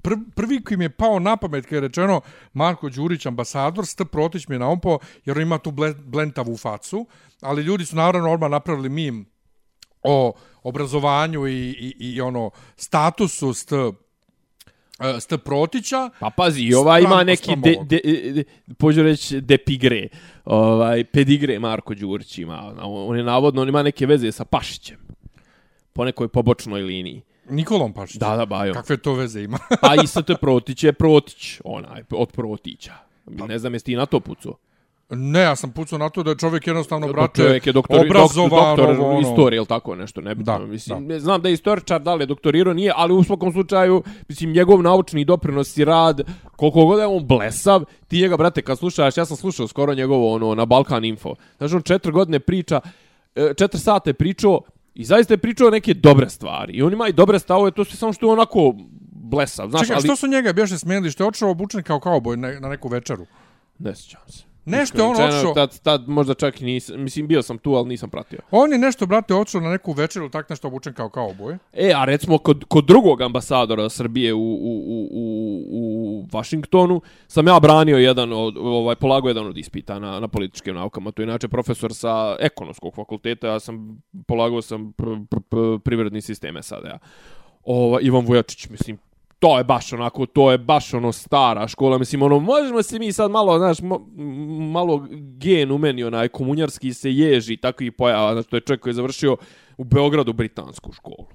pr prvi koji mi je pao na pamet kad je rečeno Marko Đurić ambasador, st protić mi je naumpo, jer on ima tu ble, blentavu facu, ali ljudi su naravno odmah napravili mim o obrazovanju i, i, i ono statusu st, e, Protića. Pa pazi, i ova ima neki, de, de, de, pođu reći, depigre, ovaj, pedigre Marko Đurić ima. On je navodno, on ima neke veze sa Pašićem. Po nekoj pobočnoj liniji. Nikolom Pašić. Da, da, bajo. Kakve to veze ima? A i sad je Protić je Protić, onaj, od Protića. Ne znam, jesi ti na to pucao? Ne, ja sam pucao na to da je čovjek jednostavno, brate, čovjek je doktor, obrazovan, doktor ovo, ono. istorije ili tako nešto, ne Da, mislim, da. Ne znam da je istoričar, da li je doktorirao, nije, ali u svakom slučaju, mislim, njegov naučni doprinos i rad, koliko god je on blesav, ti njega, brate, kad slušaš, ja sam slušao skoro njegovo, ono, na Balkan Info, znaš, on četiri godine priča, e, četiri sata je pričao, i zaista je pričao neke dobre stvari, i on ima i dobre stavove, to sve samo što je onako blesav, znaš, Čekaj, ali... što su njega bješe smijenili, što je otišao obučen kao kauboj na, na neku večeru? Ne sjećam se. Nešto je on otišao- Tad, tad možda čak i nisam, mislim, bio sam tu, ali nisam pratio. On je nešto, brate, otišao na neku večeru, tak nešto obučen kao kauboj. E, a recimo kod, kod drugog ambasadora Srbije u, u, u, u, u Washingtonu sam ja branio jedan od, ovaj, polagao jedan od ispita na, na političkim naukama. To je inače profesor sa ekonomskog fakulteta, ja sam polagao sam pr, pr, pr, privredni sisteme sada. Ja. Ova, Ivan Vujačić, mislim, to je baš onako, to je baš ono stara škola, mislim, ono, možemo se mi sad malo, znaš, mo, malo gen u meni, onaj, komunjarski se ježi takvi pojava, znači, to je čovjek koji je završio u Beogradu britansku školu.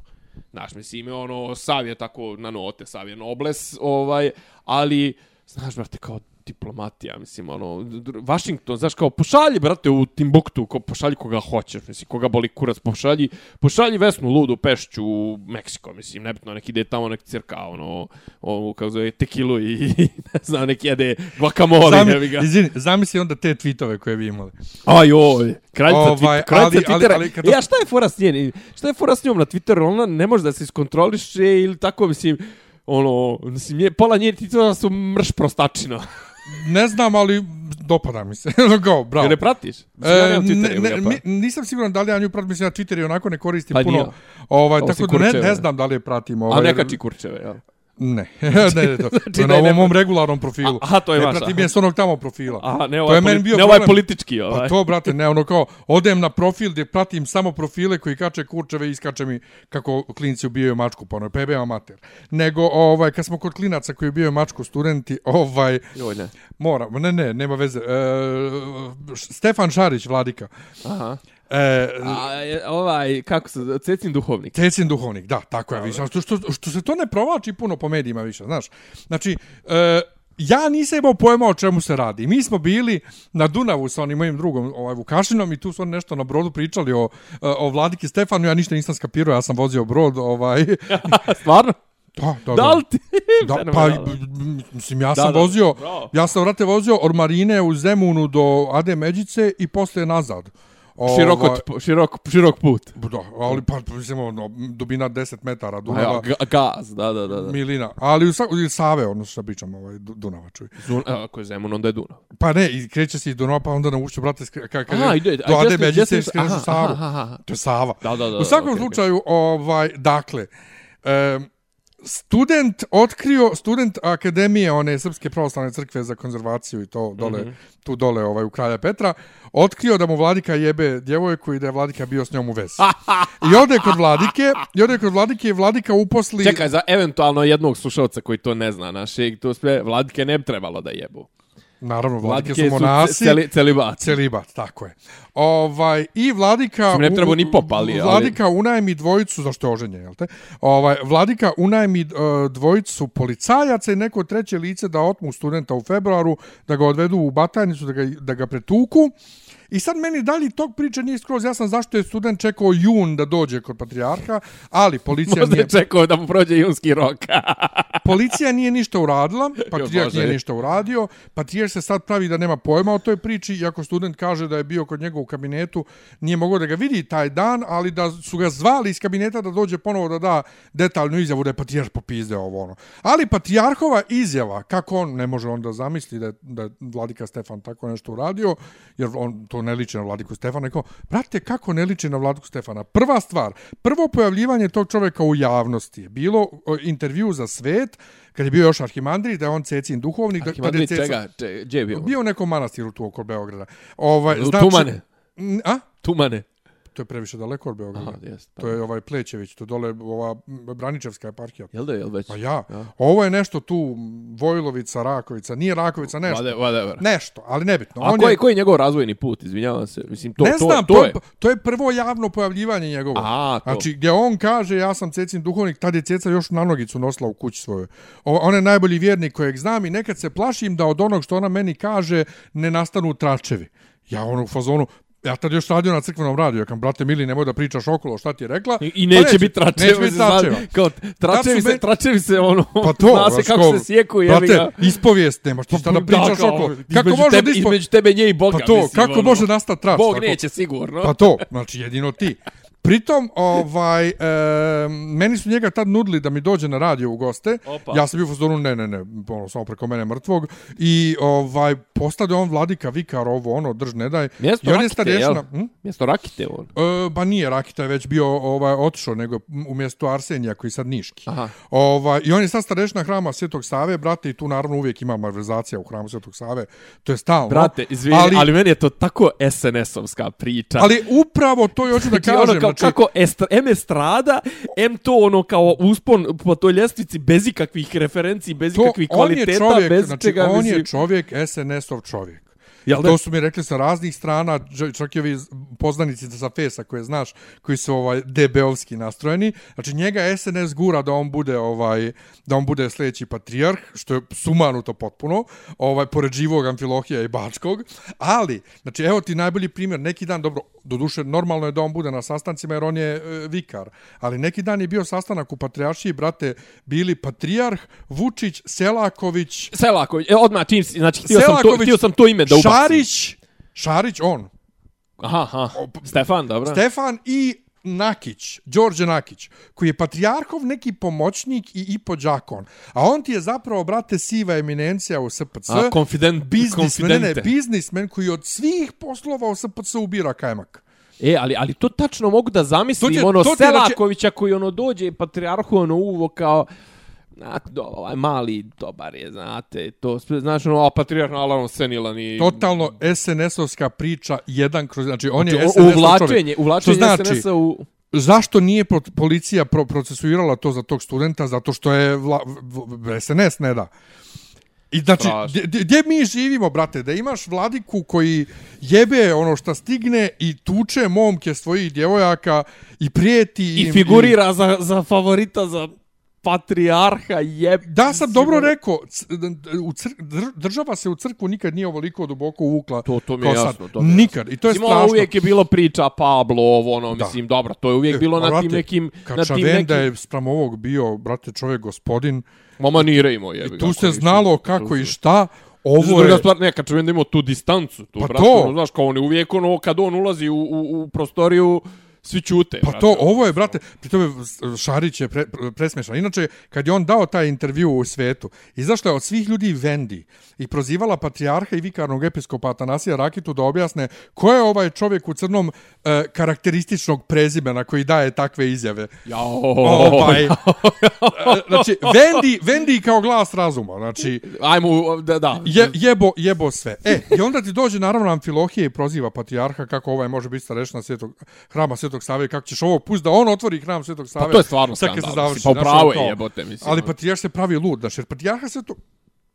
Znaš, mislim, je ono, sav je tako na note, sav je nobles, ovaj, ali, znaš, brate, kao diplomatija, mislim, ono, Washington, znaš, kao, pošalji, brate, u Timbuktu, ko, pošalji koga hoćeš, mislim, koga boli kurac, pošalji, pošalji Vesnu Ludu Pešću u Meksiko, mislim, nebitno, neki ide tamo, neki cirka, ono, ono, kako zove, tekilu i, ne znam, neki jede guacamole, Zami, jebi ga. izvini, zamisli onda te tweetove koje vi imali. Aj, oj, kraljica, Ovaj, ovaj, kraljica ali- ali- Twittera. ali kad- E, a šta je fora s njen? Šta je fora s njom na Twitteru? Ona ne može da se iskontroliše ili tako, mislim, ono, mislim, nje, pola nje titula su mrš prostačina. Ne znam, ali dopada mi se. Ono kao, bravo. Jel ne pratiš? Mislim, ja E, nemam ne, Twitter, ne, jebi ga, mi, pa. nisam siguran da li ja nju pratim, mislim, ja Twitter i onako ne koristim Pa puno. nije. Ovaj, tako da ne, ne znam da li je pratim. A Ovaj, ne kači kurčeve, jel? Ne, ne, ne, to, to je na ovom ne- mom regularnom profilu. A- aha, to je ne vaš, pratim aha. je s onog tamo profila. Aha, ne to ovaj, je meni poli- bio ne ovaj politički, ovaj. Pa to, brate, ne, ono kao, odem na profil gdje pratim samo profile koji kače kurčeve i iskače mi kako klinci ubijaju mačku, pa ono, PB amater. Nego, ovaj, kad smo kod klinaca koji ubijaju mačku studenti, ovaj, Joj, ne. mora, ne, ne, nema veze. E, Stefan Šarić, vladika. Aha. E, A, je, ovaj, kako se, Cecin duhovnik. Cecin duhovnik, da, tako je, više. Što, što, što se to ne provlači puno po medijima više, znaš. Znači, e, ja nisam imao pojma o čemu se radi. Mi smo bili na Dunavu sa onim mojim drugom ovaj, Vukašinom i tu su oni nešto na brodu pričali o, o vladiki Stefanu. Ja ništa nisam skapirao, ja sam vozio brod. Ovaj, Stvarno? da, da, Da li ti? Da, pa, mislim, ja Da, sam da, vozio, bravo. ja sam, vrate, vozio od Marine u Zemunu do Ade Međice i posle nazad. Široko, Ovaj, t- širok, širok put. Da, ali pa, mislim, ono, dubina 10 metara Dunava. ja, ga- gaz, da, da, da. da. Milina, ali u ili Save, ono što pričam, ovaj, Du- Dunava, čuj. Zun, a, ako je Zemun, onda je Dunav. Pa ne, i kreće se iz Dunava, pa onda na ušću, brate, skre- ka, ka, Aha, ide, do Ade Međice i u aha, Savu. To je Sava. Da, da, da, U svakom okej. slučaju, ovaj, dakle, um, student otkrio, student akademije one Srpske pravoslavne crkve za konzervaciju i to dole, Mhm. tu dole ovaj, u Kralja Petra, otkrio da mu vladika jebe djevojku i da je vladika bio s njom u vezi. I ode kod vladike, i ode kod vladike i vladika uposli... Čekaj, za eventualno jednog slušalca koji to ne zna našeg, to sve, vladike ne bi trebalo da jebu. Naravno, vladike, Vladike su monasi. celi, celibat. Celibat, tako je. Ovaj, I vladika... Ne bi trebao ni pop, ali- ali- Vladika unajmi dvojicu, zašto je oženjen, jel te? Ovaj, vladika unajmi uh, dvojicu policajaca i neko treće lice da otmu studenta u februaru, da ga odvedu u batajnicu, da ga, da ga pretuku. I sad meni dalje tog priče nije skroz jasan zašto je student čekao jun da dođe kod patrijarha, ali policija Možda nije, je čekao da mu prođe junski rok. policija nije ništa uradila, patrijarh nije ništa uradio, patrijarh se sad pravi da nema pojma o toj priči, iako student kaže da je bio kod njega u kabinetu, nije mogao da ga vidi taj dan, ali da su ga zvali iz kabineta da dođe ponovo da da detaljnu izjavu da je patrijarh popizdeo ovo ono. Ali patrijarhova izjava, kako on ne može onda zamisli da da vladika Stefan tako nešto uradio, jer on to ne liči na vladiku Stefana, rekao, brate, kako ne liči na vladiku Stefana? Prva stvar, prvo pojavljivanje tog čoveka u javnosti je bilo intervju za svet, kad je bio još arhimandrit, da je on Cecin duhovnik. da- kad je Ceca- čega? Če, gdje je bio? Bio u nekom manastiru tu oko Beograda. Ovaj, U Tumane. A? Tumane. To je previše daleko od Beograda. Aha, jest. Pa. To je ovaj Plećević, to dole ova Braničevska eparhija. Jel da je, jel već? Pa ja. Ovo je nešto tu Vojlovica, Rakovica, nije Rakovica, nešto. Whatever, whatever. Nešto, ali nebitno. A On koji, je, koji je njegov razvojni put, izvinjavam se. Mislim, to, ne to, znam, to, to, je. to je prvo javno pojavljivanje njegovo. A, to. Znači, gdje on kaže, ja sam Cecin duhovnik, tad je Ceca još na nogicu nosila u kući svoju. O, on je najbolji vjernik kojeg znam i nekad se plašim da od onog što ona meni kaže ne nastanu tračevi. Ja ono u fazonu, ja tad još radio na crkvenom radiju, ja kam, brate Mili, nemoj da pričaš okolo, šta ti je rekla? I, i Pa neće, biti tračeva. Neće biti tračeva. Kao, tračevi se, me- tračevi se, ono, Pa to, zna se kako se sjeku, Brate, ga. Pa ispovijest, nemaš ti šta da pričaš kao, okolo. Kako može tebe, da ispo... Između tebe, nje i Boga, Pa to, mislim, kako ono. može nastati trač? Bog tako? neće sigurno. Pa to, znači jedino ti. Pritom, ovaj, e, meni su njega tad nudili da mi dođe na radio u goste. Opa. Ja sam bio u fazonu, ne, ne, ne, ono, samo preko mene mrtvog. I ovaj, postade on vladika, vikar, ovo, ono, drž, ne daj. Mjesto I on je Rakite, starješina. jel? Hm? Mjesto Rakite, on. E, ba nije, Rakita je već bio ovaj, otišao, nego umjesto Arsenija koji je sad niški. Aha. Ovaj, I on je sad starešna hrama Svetog Save, brate, i tu naravno uvijek ima malverzacija u hramu Svetog Save. To je stalno. Brate, izvini, ali, ali meni je to tako SNS-ovska priča. ali upravo to i hoću da kažem. ono kao, znači, kako estra, M estrada, M to ono kao uspon po toj ljestvici bez ikakvih referenciji, bez to, ikakvih kvaliteta, čovjek, bez znači, čega, on mislim, je čovjek SNS-ov čovjek. Jel da? To su mi rekli sa raznih strana, čak i ovi poznanici sa Fesa koje znaš, koji su ovaj DB-ovski nastrojeni. Znači njega SNS gura da on bude ovaj da on bude sljedeći patrijarh, što je sumanuto potpuno, ovaj pored živog Amfilohija i Bačkog, ali znači evo ti najbolji primjer, neki dan dobro, doduše normalno je da on bude na sastancima jer on je e, vikar, ali neki dan je bio sastanak u patrijaršiji, brate, bili patrijarh Vučić, Selaković, Selaković, e, odmah čim, znači, htio sam, to, htio sam to ime da ubacim. Šarić, Šarić, on, Aha, aha. Stefan, dobro. Stefan i Nakić, Đorđe Nakić, koji je patrijarhov neki pomoćnik i Ipo Đakon. A on ti je zapravo, brate, siva eminencija u SPC. A, konfident, biznismen, ne, biznismen koji od svih poslova u SPC ubira kajmak. E, ali, ali to tačno mogu da zamislim, To je- ono, to Selakovića koji ono dođe patrijarhu ono uvo kao, znate, do, ovaj mali dobar je, znate, to, sve, znaš, ono, a patrijarh, naravno, senilan i... Totalno SNS-ovska priča, jedan kroz... Znači, on je Znači, SNS-ov uvlačenje, čovjek. uvlačenje Što znači, SNS-a u... Zašto nije policija pro procesuirala to za tog studenta? Zato što je vla, v, SNS ne da. I znači, gdje- mi živimo, brate? Da imaš vladiku koji jebe ono što stigne i tuče momke svojih djevojaka i prijeti im. I figurira za, za favorita, za patrijarha, jeb... Da sam dobro rekao, c- u cr, dr- država se u crkvu nikad nije ovoliko duboko uvukla. To, to mi je jasno. To mi je nikad. I to je Mislim, ono strašno. uvijek je bilo priča Pablo, ovo, ono, Da. mislim, dobro, to je uvijek bilo na tim Brate, nekim... Kad Na tim nekim... je sprem ovog bio, brate, čovjek gospodin, Mama nire imao, jebi I tu se znalo kako i šta. Ovo druga je... stvar, ne, kad čovjek da imao tu distancu, tu, Pa brate, to. ono, znaš, kao on je uvijek, ono, kad on ulazi u, u, u prostoriju, svi čute. Pa brate, to, ovo je, brate, pri tome Šarić je pre, pre- presmešan. Inače, kad je on dao taj intervju u svetu, izašla je od svih ljudi Vendi i prozivala patrijarha i vikarnog episkopa Atanasija Rakitu da objasne ko je ovaj čovjek u crnom e, karakterističnog prezimena koji daje takve izjave. Jao, Ovaj, e, znači, Vendi, Vendi kao glas razuma. Znači, Ajmo, da, da. Je, jebo, jebo sve. E, i onda ti dođe naravno Amfilohije i proziva patrijarha kako ovaj može biti starešna svetog, hrama Svetog Save i kako ćeš ovo pust da on otvori hram Svetog Save. Pa to je stvarno kad se skandal. završi, Pa ono je kao- jebote, mislim. Ali ono. patrijarh se pravi lud, znaš, jer patrijarha se to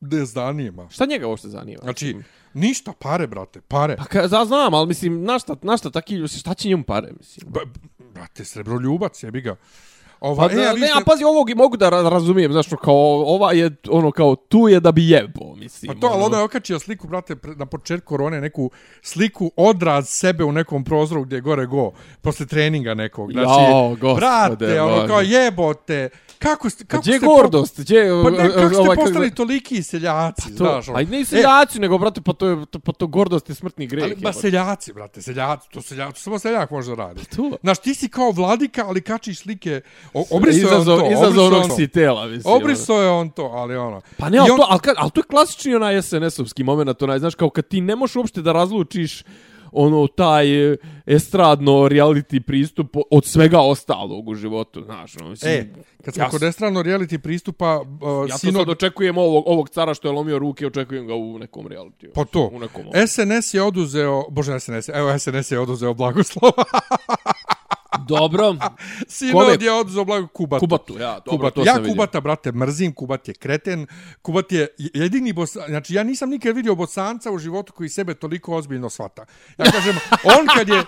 nezdanijima. Šta njega uopšte zanima? Znači, ništa, pare, brate, pare. Pa ka, za, znam, ali mislim, na šta, na šta taki, šta će njemu pare, mislim? Ba, brate, srebroljubac, jebi ga. Ova, Pa, e, a ne, ste- a pazi, ovog i mogu da ra- razumijem, znaš, kao, ova je, ono, kao, tu je da bi jebo, mislim. Pa to, ali ono je okačio sliku, brate, na početku korone, neku sliku odraz sebe u nekom prozoru gdje je gore go, posle treninga nekog. Znači, Jao, gospode brate, ono Bože. kao jebote, kako ste, Pa kako gdje je ste gordost? Gdje, pa ne, kako ste ovaj, postali toliki seljaci, to, znaš. ono. a i ne E, seljaci, nego, brate, pa to, je, to, pa to gordost je smrtni greh. Ali, ba seljaci, brate, seljaci, to seljaci, to samo seljak može da radi. To. Znaš, ti si kao vladika, ali kačiš slike, obrisao je on to, izazov si tela, mislim. ono. obrisao je on to, ali ono. Pa ne, ali, on- to, ali, ali to je klasični onaj SNS-ovski moment, onaj, znaš, kao kad ti ne možeš uopšte da razlučiš ono taj e, estradno reality pristup od svega ostalog u životu, znaš, ono, mislim, E, kad smo ja kod estrano reality pristupa, uh, Ja to sino, sad očekujem ovog, ovog cara što je lomio ruke, očekujem ga u nekom realitiju. Pa to. U nekom SNS je oduzeo, bože SNS, evo SNS je oduzeo blagoslova. Dobro. Sinod Kome? je oduzeo blago Kubatu. Kubatu, ja, dobro, Kubatu. to ja sam vidio. Kubata, brate, mrzim, Kubat je kreten, Kubat je jedini bos... Znači, ja nisam nikad vidio bosanca u životu koji sebe toliko ozbiljno svata. Ja kažem, on kad je...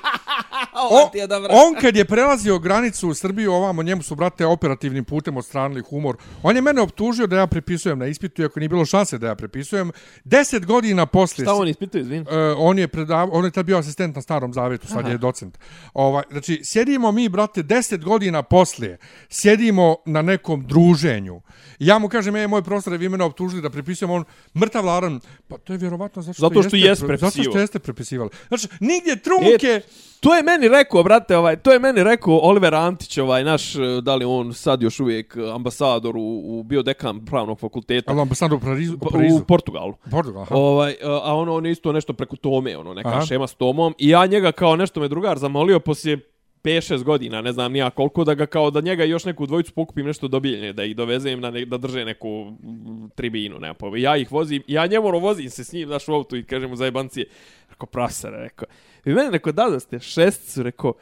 O, on kad je prelazio granicu u Srbiju, ovamo njemu su, brate, operativnim putem odstranili humor. On je mene optužio da ja prepisujem na ispitu, iako nije bilo šanse da ja prepisujem. Deset godina poslije... Šta on ispituje, izvin? Uh, on je predav, on je tad bio asistent na starom zavetu, sad je docent. Ovaj, znači, sjedimo mi, brate, deset godina poslije, sjedimo na nekom druženju. I ja mu kažem, ej, moj profesor, vi mene optužili da prepisujem, on mrtav laran, pa to je vjerovatno zato što, Zato što jeste, jest pre- Zato što jeste prepisivali. Znači, nigdje trunke... E, To je meni rekao, brate, ovaj, to je meni rekao Oliver Antić, ovaj naš, eh, da li on sad još uvijek ambasador u, u bio dekan pravnog fakulteta Ali ambasador u Parizu. Pa, U Parizu. u Portugalu. Portugal, aha. Ovaj, eh, a ono, on je isto nešto preko Tome, ono, neka Aha. šema s Tomom. I ja njega kao nešto me drugar zamolio poslije 5-6 godina, ne znam nija koliko, da ga kao da njega i još neku dvojicu pokupim nešto dobiljene, da ih dovezem na ne, da drže neku mm, tribinu, nema pojma. Ja ih vozim, ja njemu vozim se s njim, znaš, u autu i kažem mu za jebancije, rekao, prasare, rekao, vi mene, rekao, da da ste šesticu, rekao,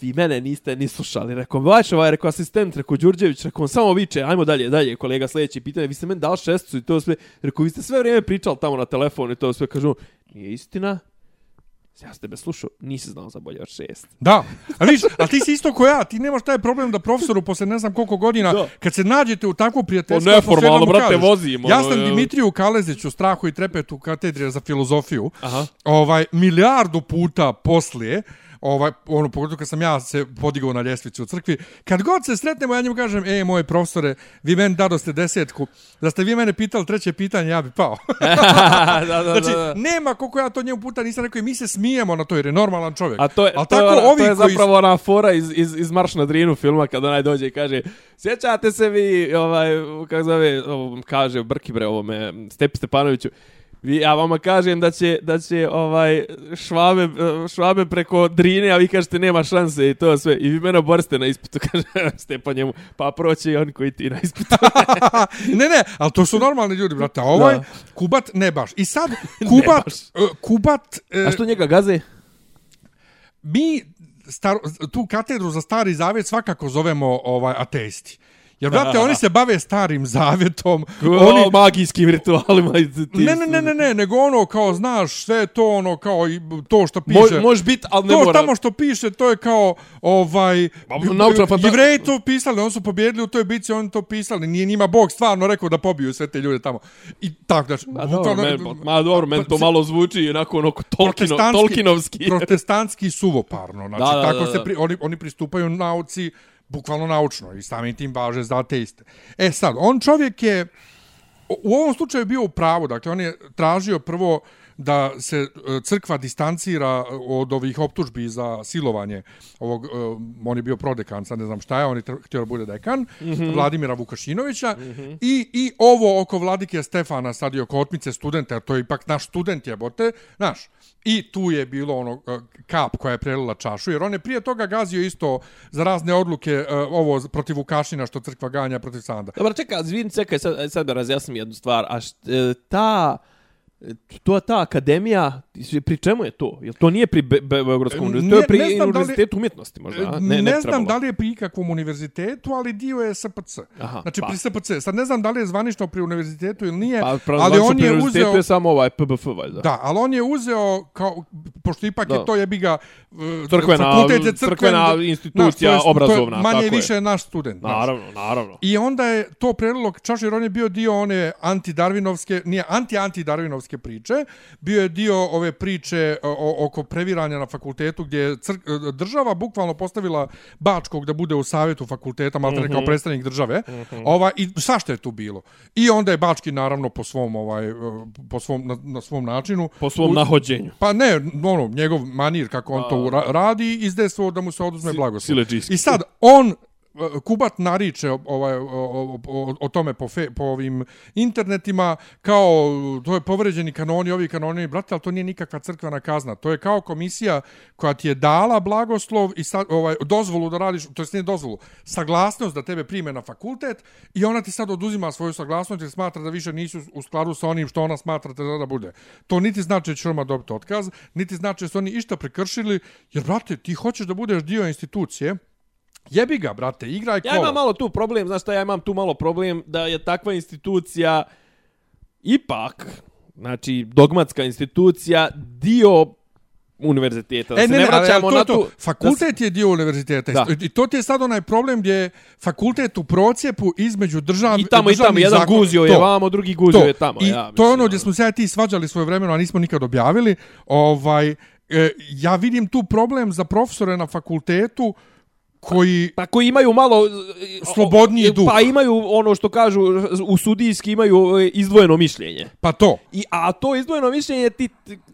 vi mene niste ni slušali, rekao, vaš ovaj, rekao, asistent, rekao, Đurđević, rekao, on samo viče, ajmo dalje, dalje, kolega, sljedeće pitanje, vi ste meni dali šesticu i to sve, rekao, vi ste sve vrijeme pričali tamo na telefonu i to sve, kažu, nije istina, ja sam tebe slušao, nisi znao za bolje od šest. Da, a viš, a ti si isto ko ja, ti nemaš taj problem da profesoru posle ne znam koliko godina, Da. kad se nađete u takvu prijateljsku O, neformalno, atmosferu, mu brate, kažeš, vozim, Ja ono, sam. Dimitriju Kaleziću, strahu i trepetu katedre za filozofiju, Aha. ovaj, milijardu puta poslije, ovaj, ono, pogotovo kad sam ja se podigao na ljestvici u crkvi, kad god se sretnemo, ja njemu kažem, ej, moje profesore, vi meni dadoste desetku, da ste vi mene pitali treće pitanje, ja bi pao. da, da, da, znači, da. nema koliko ja to njemu puta nisam rekao i mi se smijemo na to jer je normalan čovjek. A to je, to, je, tako, ona- ovi to je koji zapravo ona fora iz, iz, iz Marš na Drinu filma kada onaj dođe i kaže sjećate se vi, ovaj, kako zove, kaže Brkibre ovome, Stepi Stepanoviću, Vi, ja vama kažem da će, da će ovaj švabe, švabe preko Drine, a vi kažete nema šanse i to sve. I vi mene oboriste na ispitu, kaže Stepan njemu, pa proći i oni koji ti na ispitu. ne, ne, ali to su normalni ljudi, brate. A ovaj Da. Kubat ne baš. I sad Kubat, uh, Kubat, A uh, što njega gaze? mi star, tu katedru za stari zavjet svakako zovemo ovaj ateisti. Jer, brate, oni se bave starim zavjetom. Oni... Oni, O magijskim ritualima. i ti- ne, ne, ne, ne, ne, nego ono kao, znaš, sve to ono kao i to što piše. Mo, može biti, ali ne to mora. tamo što piše, to je kao, ovaj, jevreji to pisali, oni su pobjedili u toj bici, oni to pisali, nije njima Bog stvarno rekao da pobiju sve te ljude tamo. I tako, znači, Ma dobro, men, ma dobro, men to malo zvuči onako onako Tolkino, protestantski- Tolkinovski. protestantski suvoparno. Znači, Da, da, tako da, se da. pri, oni, oni pristupaju nauci bukvalno naučno i samim tim važe za ateiste. E sad, on čovjek je u ovom slučaju bio u pravu, dakle on je tražio prvo da se e, crkva distancira od ovih optužbi za silovanje ovog, e, on je bio prodekan, sad ne znam šta je, on je htio da bude dekan, mm -hmm. Vladimira Vukašinovića, mm -hmm. i, i ovo oko Vladike Stefana, sad i oko otmice studenta, to je ipak naš student jebote, znaš, i tu je bilo ono e, kap koja je prelila čašu, jer on je prije toga gazio isto za razne odluke e, ovo protiv Vukašina što crkva ganja protiv Sanda. Dobro, čekaj, zvin, čekaj, sad, e, sad da razjasnim jednu stvar. A št, ta, to ta akademija, pri čemu je to? Jel to nije pri Be Be Beogradskom E, univerzitetu? To je ne- pri ne da li- univerzitetu umjetnosti možda, a? Ne, ne, znam da li je pri ikakvom univerzitetu, ali dio je SPC. Aha, znači pa. pri SPC. Sad ne znam da li je zvanično pri univerzitetu ili nije, Pa, pa ali on je univerzitetu uzeo... je samo ovaj PBF, valjda. Da, ali on je uzeo, kao, pošto ipak Da. je to jebi ga uh, Crkvena- fakultet je crkven, crkvena institucija to je- to je obrazovna, Manje tako je. više naš student. Naravno, naravno. I onda je to prelilo čaš jer on je bio dio one antidarvinovske, nije anti-antidarvinovske priče, bio je dio ove priče o, o- oko previranja na fakultetu gdje je crk, država bukvalno postavila Bačkog da bude u savjetu fakulteta, malo mm Mhm. kao predstavnik države. Ova i svašta je tu bilo. I onda je Bački naravno po svom ovaj po svom na, na svom načinu Po svom u- nahođenju. Pa ne, ono, njegov manir kako on Pa, to radi, izdesvo da mu se oduzme blagoslov. I sad, on, e, Kubat nariče ovaj, o- o- o- tome po, fe, po ovim internetima, kao to je povređeni kanoni, ovi kanoni, brate, ali to nije nikakva crkvena kazna. To je kao komisija koja ti je dala blagoslov i sad, ovaj, dozvolu da radiš, to jest nije dozvolu, saglasnost da tebe prime na fakultet i ona ti sad oduzima svoju saglasnost jer smatra da više nisu u skladu sa onim što ona smatra da, da bude. To niti znači da će Roma dobiti otkaz, niti znači da su oni išta prekršili, jer, brate, ti hoćeš da budeš dio institucije, Jebi ga, brate, igraj kolo. Ja imam malo tu problem, znaš šta, ja imam tu malo problem da je takva institucija ipak, znači dogmatska institucija, dio univerziteta. Da e, se ne, ne, ne, vraćamo to, na to, tu... fakultet je dio univerziteta. Da. I to ti je sad onaj problem gdje je fakultet u procijepu između držav, I tamo i tamo, državnih jedan zakona. guzio je To. vamo, drugi guzio to. je tamo. I ja, to je ono mislim, gdje smo se ja ti svađali svoje vremeno, a nismo nikad objavili. Ovaj, e, ja vidim tu problem za profesore na fakultetu koji Pa koji imaju malo... e, Slobodniji o- duh. Pa imaju ono što kažu, u sudijski imaju e, izdvojeno mišljenje. pa to I, a to izdvojeno mišljenje ti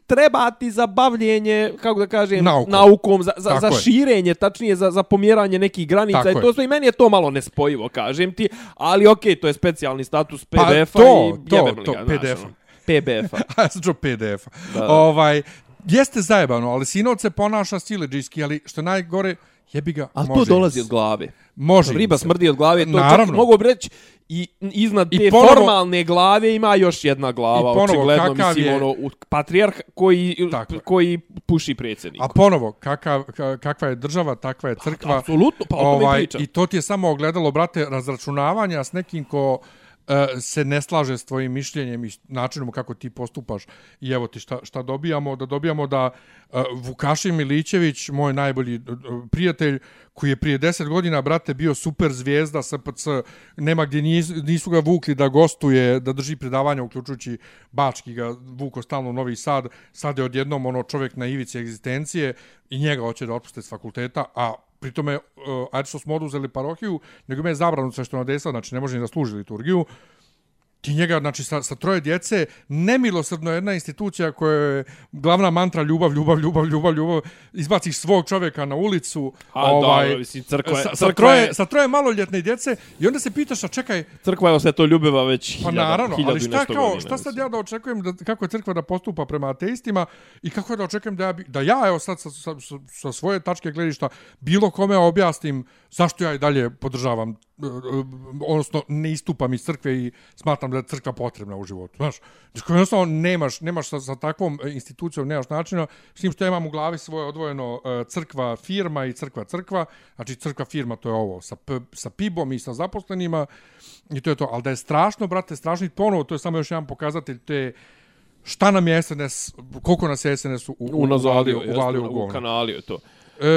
treba ti za bavljenje, kako da kažem, Naukom. naukom za, za, Tako za je. širenje, tačnije za, za pomjeranje nekih granica. Tako I to sve i meni je to malo nespojivo, kažem ti. Ali okej, to je specijalni status Pa PDF-a to, i to, to, PDF-a. PBF-a. a ja sam čuo PDF. Da, da. Ovaj, jeste zajebano, ali sinoć se ponaša sileđijski, ali što najgore, jebi ga, Ali to dolazi od glave. Može Riba smrdi od glave, to Naravno. čak mogu reći i iznad I te ponovo- formalne glave ima još jedna glava, I ponovo, očigledno, kakav mislim, je- ono, patrijarh koji, Tako koji puši predsjednik. A ponovo, kakav, ka- kakva je država, takva je crkva. Apsolutno, pa o tome ovaj, pričam. I to ti je samo ogledalo, brate, razračunavanja s nekim ko E, se ne slaže s tvojim mišljenjem i načinom kako ti postupaš. I evo ti šta, šta dobijamo? Da dobijamo da e, uh, Vukašin Milićević, moj najbolji e, prijatelj, koji je prije 10 godina, brate, bio super zvijezda SPC, nema gdje nis, nisu ga vukli da gostuje, da drži predavanja, uključujući Bački ga vuko stalno u Novi Sad, sad je odjednom ono čovjek na ivici egzistencije i njega hoće da otpuste s fakulteta, a pritome, uh, e, ajde što smo oduzeli parohiju, nego ima je zabranu sve što nadesao, znači ne može ni da služi liturgiju, ti njega, znači, sa, sa troje djece, nemilosrdno je jedna institucija koja je glavna mantra ljubav, ljubav, ljubav, ljubav, ljubav, izbaciš svog čovjeka na ulicu, ovaj, A, da, mislim, crkva je- sa, sa, troje, je- sa troje maloljetne djece i onda se pitaš, a čekaj, Crkva je sve to ljubiva već pa hiljada, naravno, hiljadu ali šta, kao, godina, šta sad ja da očekujem, da, kako je crkva da postupa prema ateistima i kako da očekujem da ja, da ja evo sad sa, sa, sa, sa svoje tačke gledišta bilo kome objasnim zašto ja i dalje podržavam, odnosno ne istupam iz crkve i smatram da je crkva potrebna u životu. Znaš, jednostavno nemaš, nemaš sa, sa takvom institucijom, nemaš načina, s tim što ja imam u glavi svoje odvojeno crkva firma i crkva crkva, znači crkva firma to je ovo, sa, p, sa PIB-om i sa zaposlenima, i to je to. Ali da je strašno, brate, strašno i ponovo, to je samo još jedan pokazatelj te šta nam je SNS, koliko nas je SNS u, u, uvalio, uvalio u u govno. kanaliju je to.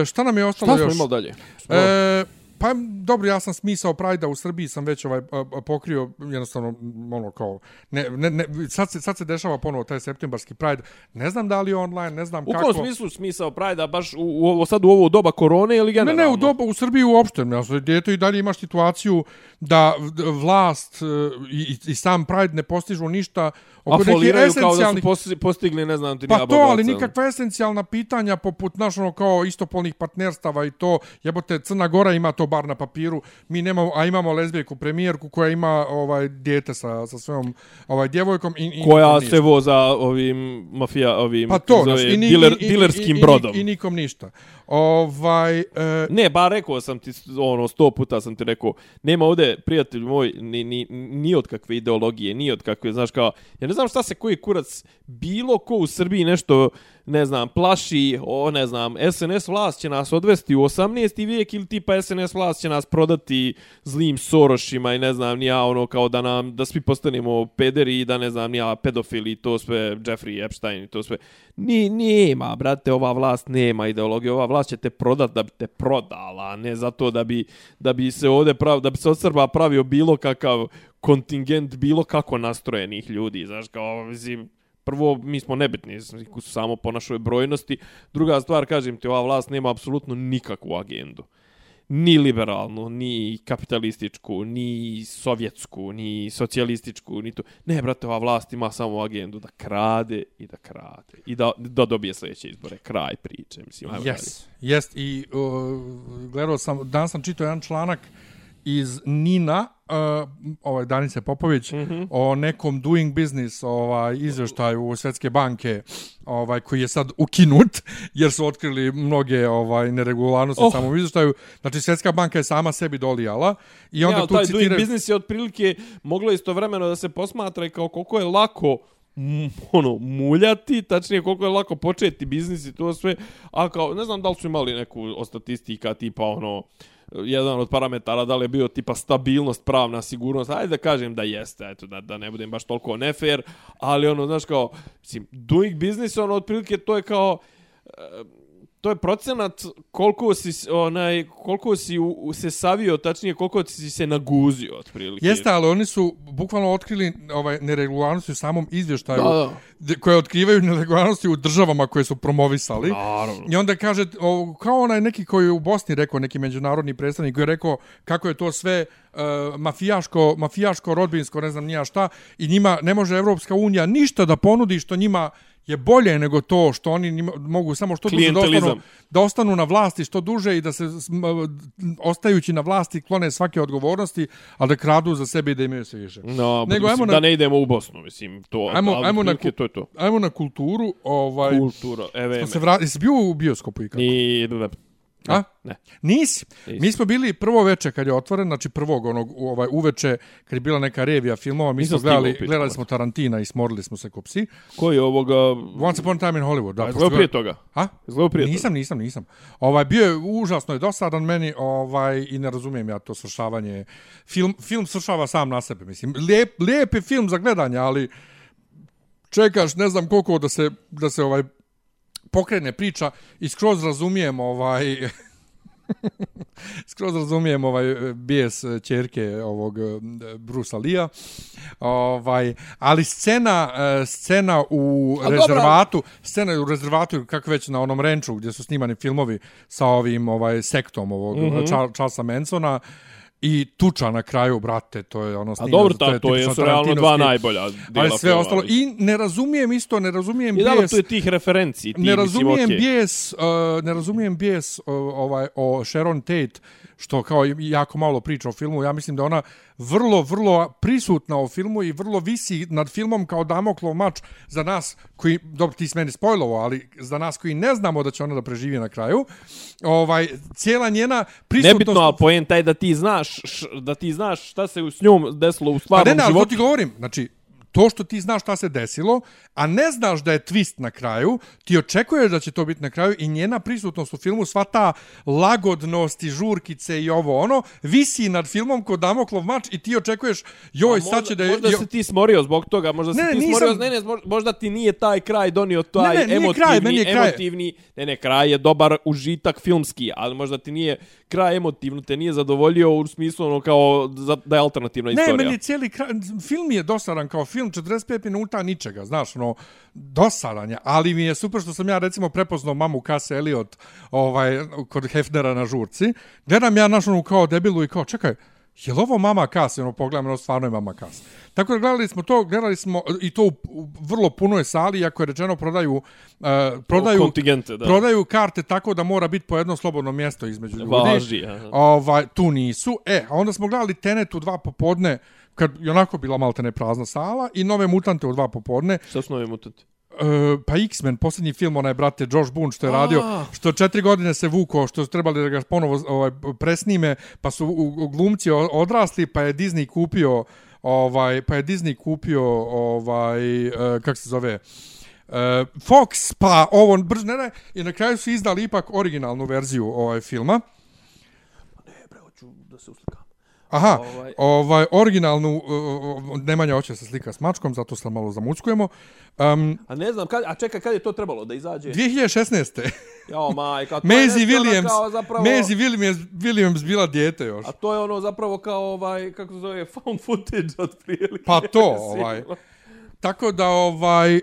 u, šta nam je ostalo u, u, još? u, dalje? u pa dobro, ja sam smisao Prajda u Srbiji sam već ovaj pokrio jednostavno ono kao ne, ne, ne, sad, se, sad se dešava ponovo taj septembarski Pride. Ne znam da li je online, ne znam U kako. kom smislu smisao Prajda baš u, u ovo sad u ovo doba korone ili Ne, generalno? ne, u, doba, u Srbiji uopšte. Ja, djeto i dalje imaš situaciju da vlast e, i, i, i sam Pride ne postižu ništa oko nekih foliraju kao da su esencijalnih posti- postigli, ne znam ti Pa to, ali nikakva esencijalna pitanja poput naš ono kao istopolnih partnerstava i to, jebote, Crna Gora ima to bar na papiru, mi nemamo, a imamo lezbijku premijerku koja ima ovaj dijete sa, sa svojom ovaj djevojkom i, i koja se voza ovim mafija, ovim pa to, znaš, zove, i, ni- diler, i, i, dilerskim i, brodom. I, i, nikom ništa. Ovaj, e, Ne, ba rekao sam ti, ono, sto puta sam ti rekao, nema ovde, prijatelj moj, ni, ni, ni od kakve ideologije, ni od kakve, znaš kao, ja ne znam šta se koji kurac, bilo ko u Srbiji nešto, ne znam, plaši, o, ne znam, SNS vlast će nas odvesti u 18. vijek ili tipa SNS vlast će nas prodati zlim Sorošima i ne znam, nija ono kao da nam, da svi postanemo pederi i da ne znam, nija pedofili i to sve, Jeffrey Epstein i to sve. Ni, nema, brate, ova vlast nema ideologije, ova vlast će te prodat da bi te prodala, ne zato da bi, da bi se ovde prav, da bi se od Srba pravio bilo kakav kontingent bilo kako nastrojenih ljudi, znaš, kao, mislim, prvo, mi smo nebitni samo po našoj brojnosti. Druga stvar, kažem ti, ova vlast nema apsolutno nikakvu agendu. Ni liberalnu, ni kapitalističku, ni sovjetsku, ni socijalističku, ni to. Ne, brate, ova vlast ima samo agendu da krade i da krade. I da, da dobije sljedeće izbore. Kraj priče, mislim. Yes, jest. I uh, gledao sam, danas sam čitao jedan članak iz Nina, uh, ovaj Danice Popović, mm -hmm. o nekom doing business ovaj, izveštaju Svetske banke ovaj koji je sad ukinut jer su otkrili mnoge ovaj neregularnosti oh. u samom izveštaju. Znači Svetska banka je sama sebi dolijala i onda ja, tu taj citira doing business je otprilike moglo istovremeno da se posmatra i kao koliko je lako ono, muljati, tačnije koliko je lako početi biznis i to sve, a kao, ne znam da li su imali neku od statistika tipa ono, jedan od parametara da li je bio tipa stabilnost, pravna sigurnost, ajde da kažem da jeste, eto, da, da ne budem baš toliko nefer, ali ono, znaš kao, mislim, doing business, ono, otprilike to je kao, to je procenat koliko si onaj koliko si u, u se savio tačnije koliko si se naguzio otprilike Jeste, ali oni su bukvalno otkrili ovaj neregularnosti u samom izvještaju da, da. koje otkrivaju neregularnosti u državama koje su promovisali. Naravno. I onda kaže o, kao onaj neki koji je u Bosni rekao neki međunarodni predstavnik koji je rekao kako je to sve uh, mafijaško mafijaško rodbinsko, ne znam nija šta i njima ne može Evropska unija ništa da ponudi što njima je bolje nego to što oni nima, mogu samo što duže da ostanu, da ostanu na vlasti što duže i da se ostajući na vlasti klone svake odgovornosti, a da kradu za sebe i da imaju sve više. No, nego, mislim, na, da ne idemo u Bosnu, mislim, to, ajmo, ajmo na, to je to. Ajmo na kulturu. Ovaj, Kultura, evo se vrat, jesi bio u bioskopu ikako? A? Ne. Nisi. Nisi. Mi smo bili prvo veče kad je otvoren, znači prvog onog ovaj uveče kad je bila neka revija filmova, mi smo gledali, upit, gledali smo Tarantina i smorili smo se ko psi. Koji je ovoga Once upon a time in Hollywood, da. Zgledao prije toga. A? Zgledao prije nisam, toga. Nisam, nisam, Ovaj bio je užasno je dosadan meni, ovaj i ne razumijem ja to svršavanje. Film film svršava sam na sebe, mislim. Lijep lijep je film za gledanje, ali čekaš ne znam koliko da se da se ovaj pokrene priča i skroz razumijem ovaj skroz razumijem ovaj bijes ćerke ovog Brusa Lija. Ovaj, ali scena scena u A, rezervatu, dobra. scena u rezervatu kako već na onom renču gdje su snimani filmovi sa ovim ovaj sektom ovog mm -hmm. Charlesa Mansona I tuča na kraju, brate, to je ono snimljeno. A dobro, ta, to, je su realno dva najbolja Ali sve filma, ostalo. I ne razumijem isto, ne razumijem bijes... I da, to je tih referenciji. Ti, ne razumijem okay. bijes, uh, ne razumijem bijes uh, ovaj, o Sharon Tate, što kao jako malo priča o filmu. Ja mislim da ona vrlo, vrlo prisutna u filmu i vrlo visi nad filmom kao Damoklov mač za nas koji, dobro ti s meni spojlovo, ali za nas koji ne znamo da će ona da preživi na kraju. Ovaj, cijela njena prisutnost... Nebitno, ali pojem taj da ti znaš, š, da ti znaš šta se s njom desilo u stvarnom životu. Pa ne, ne, ali ti govorim, znači, to što ti znaš šta se desilo, a ne znaš da je twist na kraju, ti očekuješ da će to biti na kraju i njena prisutnost u filmu, sva ta lagodnost i žurkice i ovo ono, visi nad filmom kod Damoklov mač i ti očekuješ, joj, možda, sad će da je... Možda jo... se ti smorio zbog toga, možda se ne, ti nisam... smorio, ne, ne, možda ti nije taj kraj donio taj ne, ne, emotivni, kraj, je kraj. emotivni, ne, ne, kraj je dobar užitak filmski, ali možda ti nije kraj emotivno, te nije zadovoljio u smislu ono kao da je alternativna istorija. Ne, meni cijeli kraj, film je dosadan kao film, 45 minuta ničega, znaš, ono, dosadan je, ali mi je super što sam ja, recimo, prepoznao mamu Kase Elliot, ovaj, kod Hefnera na žurci, gledam ja naš ono kao debilu i kao, čekaj, je li ovo mama Kas? Ono, pogledam, ono, stvarno je mama Kas. Tako da gledali smo to, gledali smo i to u, u vrlo punoj sali, iako je rečeno prodaju, uh, prodaju, kontingente, da. prodaju karte tako da mora biti po jedno slobodno mjesto između ljudi. Važi, ovaj, tu nisu. E, a onda smo gledali Tenet u dva popodne, kad je onako bila ne prazna sala i nove mutante u dva popodne. Šta su nove mutante? Uh, pa X-Men, posljednji film, onaj brate Josh Boone što je radio, što četiri godine se vuko, što su trebali da ga ponovo ovaj, presnime, pa su u, u glumci odrasli, pa je Disney kupio ovaj pa je Disney kupio ovaj uh, kako se zove uh, Fox pa ovo brzo ne, ne i na kraju su izdali ipak originalnu verziju ovaj filma. Pa ne, bre, hoću da se uslikam. Aha, ovaj, ovaj originalnu uh, Nemanja hoće se slika s mačkom, zato se malo zamuckujemo. Um, a ne znam, kad, a čekaj, kad je to trebalo da izađe? 2016. Jao, majka, to Maisie je Williams, kao zapravo... Maisie Williams, Williams bila dijete još. A to je ono zapravo kao ovaj, kako se zove, found footage od prilike. Pa to, ovaj. Tako da, ovaj, e,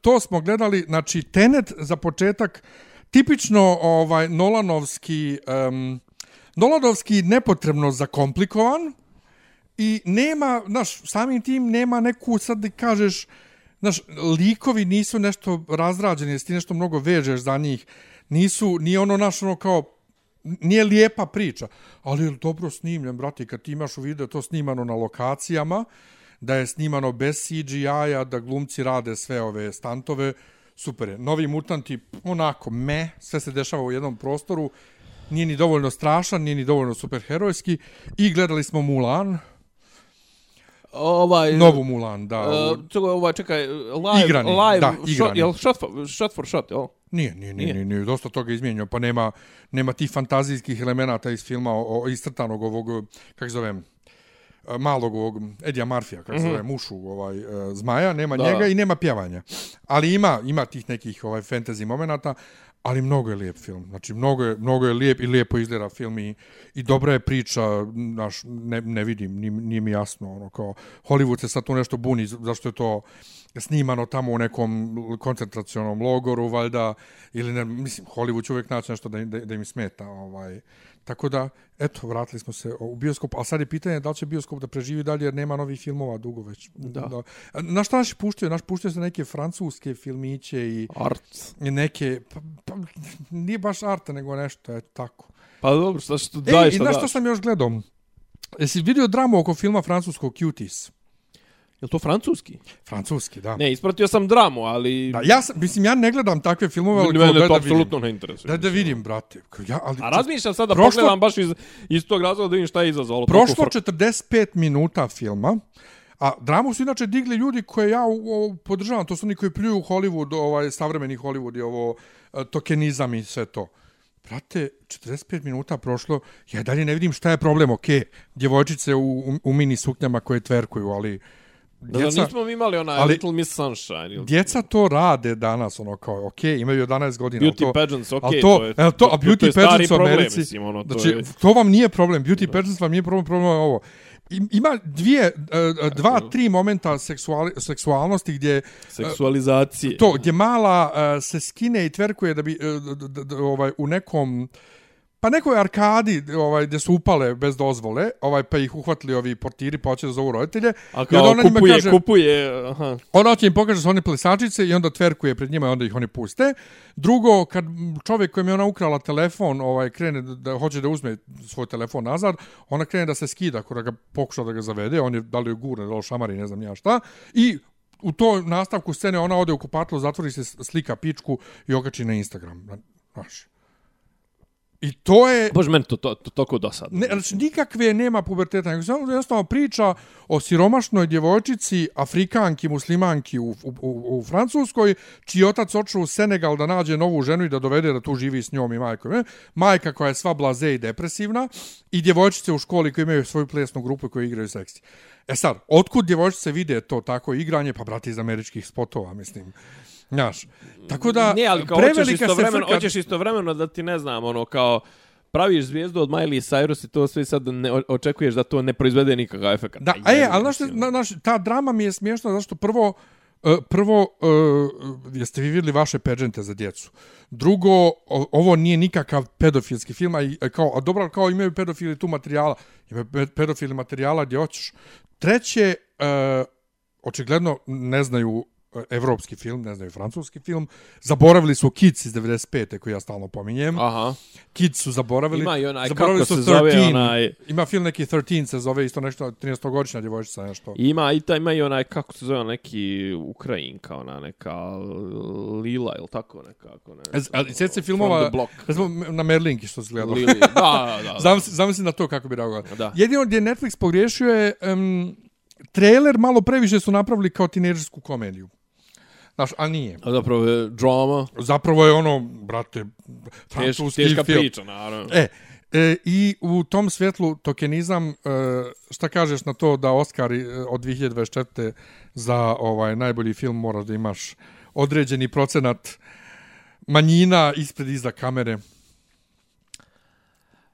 to smo gledali, znači, Tenet za početak, tipično ovaj Nolanovski... Um, Dolodovski nepotrebno zakomplikovan i nema, znaš, samim tim nema neku, sad da kažeš, znaš, likovi nisu nešto razrađeni, jesi ti nešto mnogo vežeš za njih, nisu, ni ono naš ono kao, nije lijepa priča, ali je dobro snimljen, brate, kad ti imaš u vidu to snimano na lokacijama, da je snimano bez CGI-a, da glumci rade sve ove stantove, super je. Novi mutanti, onako, me, sve se dešava u jednom prostoru, nije ni dovoljno strašan, nije ni dovoljno superherojski, i gledali smo Mulan, Ovaj, novu Mulan, da. Uh, čekaj, ovaj, čekaj, live, Igrani, live, da, shot, igrani. jel shot for, shot for shot, jel? Nije, nije, nije, Nije. nije, dosta toga izmijenjeno, pa nema, nema tih fantazijskih elemenata iz filma o, o istrtanog ovog, kako se zovem, malog ovog Edija Marfija, kako se zove, mušu ovaj, e, zmaja, nema da. njega i nema pjevanja. Ali ima, ima tih nekih ovaj fantasy momenata, ali mnogo je lijep film. Znači, mnogo je, mnogo je lijep i lijepo izgleda film i, i dobra je priča, naš, ne, ne vidim, nije, nije mi jasno, ono, kao, Hollywood se sad tu nešto buni, zašto je to snimano tamo u nekom koncentracionom logoru, valjda, ili ne, mislim, Hollywood će uvijek naći nešto da, da, da im smeta, ovaj. Tako da, eto, vratili smo se u bioskop, ali sad je pitanje da li će bioskop da preživi dalje, jer nema novih filmova dugo već. Da. Na šta naši puštaju? Naš puštaju se neke francuske filmiće i Art. i neke, pa, pa, nije baš arta, nego nešto, eto, tako. Pa dobro, šta što Ej, daj i šta znaš daš. što sam još gledao? Jesi vidio dramu oko filma francuskog Cuties? Jel to francuski? Francuski, da. Ne, ispratio sam dramu, ali... Da, ja sam, mislim, ja ne gledam takve filmove, ali Mene to da apsolutno ne interesuje. Daj da vidim, brate. Ja, ali, A razmišljam sad da Prošlo- pogledam baš iz, iz tog razloga da vidim šta je izazvalo. Prošlo toliko fr- 45 minuta filma, a dramu su inače digli ljudi koje ja u, u, podržavam, to su oni koji pljuju Hollywood, ovaj, savremeni Hollywood i ovo e, tokenizam i sve to. Brate, 45 minuta prošlo, ja dalje ne vidim šta je problem, okej, djevojčice u, u, u mini suknjama koje tverkuju, ali Da, da djeca, nismo mi imali onaj ali- Little Miss Sunshine. Ili... djeca to rade danas, ono kao, okej, imaju 11 godina. Beauty to, pageants, ali to, to je- evo to, a to- to beauty je stari pageants u problem, Americi, mislim, ono, to znači, je- to vam nije problem, beauty pageants vam nije problem, problem je ovo. Im- Ima dvije, e, e, dva, tri momenta seksuali, seksualnosti gdje Seksualizacije. to, gdje mala e, se skine i tverkuje da bi, e, d, d, d, ovaj, u nekom, pa nekoj arkadi ovaj, gdje su upale bez dozvole, ovaj, pa ih uhvatili ovi portiri, pa hoće da zovu roditelje. A I kao onda ona njima kupuje, kaže- kupuje, aha. Ona će im pokaže su one plesačice i onda tverkuje pred njima i onda ih oni puste. Drugo, kad čovjek kojem je ona ukrala telefon ovaj, krene da, da hoće da uzme svoj telefon nazad, ona krene da se skida kada ga pokuša da ga zavede, on je da li je gurne, da li šamari, ne znam ja šta. I u toj nastavku scene ona ode u kupatlo, zatvori se slika pičku i okači na Instagram. Znaš. I to je... Bože, meni to, to, to toliko dosadno. Ne, znači, nikakve nema puberteta, nego samo jednostavno priča o siromašnoj djevojčici, afrikanki, muslimanki u, u, u, u Francuskoj, čiji otac očeo u Senegal da nađe novu ženu i da dovede da tu živi s njom i majkom. Majka koja je sva blaze i depresivna i djevojčice u školi koji imaju svoju plesnu grupu koji igraju seksi. E sad, otkud djevojčice vide to tako igranje? Pa, brate, iz američkih spotova, mislim. Znaš, tako da Ne, ali kao hoćeš prevelika se istovremeno, frka... hoćeš istovremeno da ti ne znam, ono kao praviš zvijezdu od Miley Cyrus i to sve sad ne očekuješ da to ne proizvede nikakav efekt. Da, Aj, e, jebi ali znaš, šta- mislim. na, naš, ta drama mi je smiješna zašto prvo, e, prvo, e, jeste vi vidjeli vaše peđente za djecu. Drugo, o- ovo nije nikakav pedofilski film, a, i- a kao, a dobro, kao imaju pedofili tu materijala, imaju pe- pedofili materijala gdje hoćeš. Treće, e, očigledno ne znaju e, evropski film, ne znaju francuski film. Zaboravili su Kids iz 95. koji ja stalno pominjem. Aha. Kids su zaboravili. Ima i onaj, zaboravili kako su se zove 13. onaj- Ima film neki 13 se zove isto nešto 13-godišnja djevojčica nešto. Ima i taj ima i onaj kako se zove neki Ukrajinka, ona neka Lila ili tako nekako ne. Ez- Ali sjeti se filmova, recimo na Merlinki što se gledalo. Lili. Da, da, da. Zamisli, zamisli na to kako bi reagovao. Da. Jedino gdje je Netflix pogriješio je um, trailer malo previše su napravili kao tineđersku komediju. Znaš, a nije. A zapravo je drama, Zapravo je ono, brate, teš, francuski teška film. priča, naravno. E, e, i u tom svjetlu tokenizam, e, šta kažeš na to da Oscar e, od 2024. za ovaj najbolji film moraš da imaš određeni procenat manjina ispred iza kamere.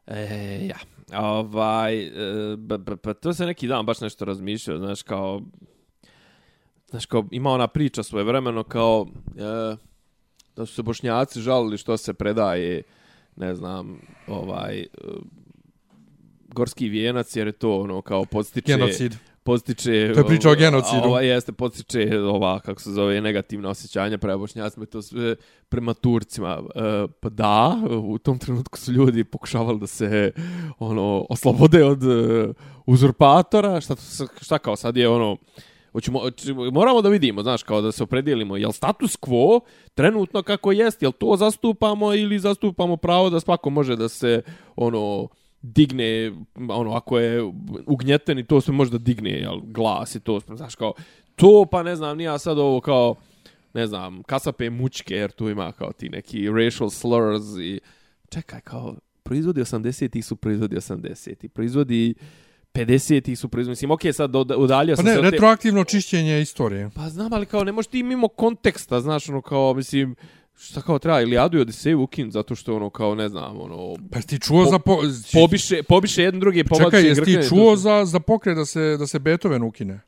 E, ja. Ovaj, e, b, b, b, to se neki dan baš nešto razmišljao, znaš, kao, znaš, kao, ima ona priča svoje vremeno, kao, e, da su se bošnjaci žalili što se predaje, ne znam, ovaj, e, gorski vijenac, jer je to, ono, kao, podstiče Genocid. postiče... To je priča o genocidu. Ova, jeste, postiče ova, kako se zove, negativna osjećanja prema bošnjacima to sve prema Turcima. E, pa da, u tom trenutku su ljudi pokušavali da se ono oslobode od e, uzurpatora. Šta, šta kao sad je ono... Hoćemo, moramo da vidimo, znaš, kao da se opredijelimo, jel status quo trenutno kako jest, jel to zastupamo ili zastupamo pravo da svako može da se, ono, digne, ono, ako je ugnjeten i to se može da digne, jel, glas i to, znaš, kao, to pa ne znam, nija sad ovo kao, ne znam, kasape mučke, jer tu ima kao ti neki racial slurs i, čekaj, kao, proizvodi 80 su proizvodi 80 proizvodi 50 su proizvodi, mislim, okej, sad od- udaljio Pa sam ne, se od te... retroaktivno čišćenje istorije. Pa znam, ali kao ne možeš ti mimo konteksta, znaš, ono kao, mislim, šta kao treba, Iliadu i Odiseju ukin, zato što ono kao, ne znam, ono, Pa jesi ti čuo Po- za... Po, pobiše, pobiše jedan drugi, povlači Čekaj, jesi ti čuo za, za pokret da se, da se Beethoven ukine?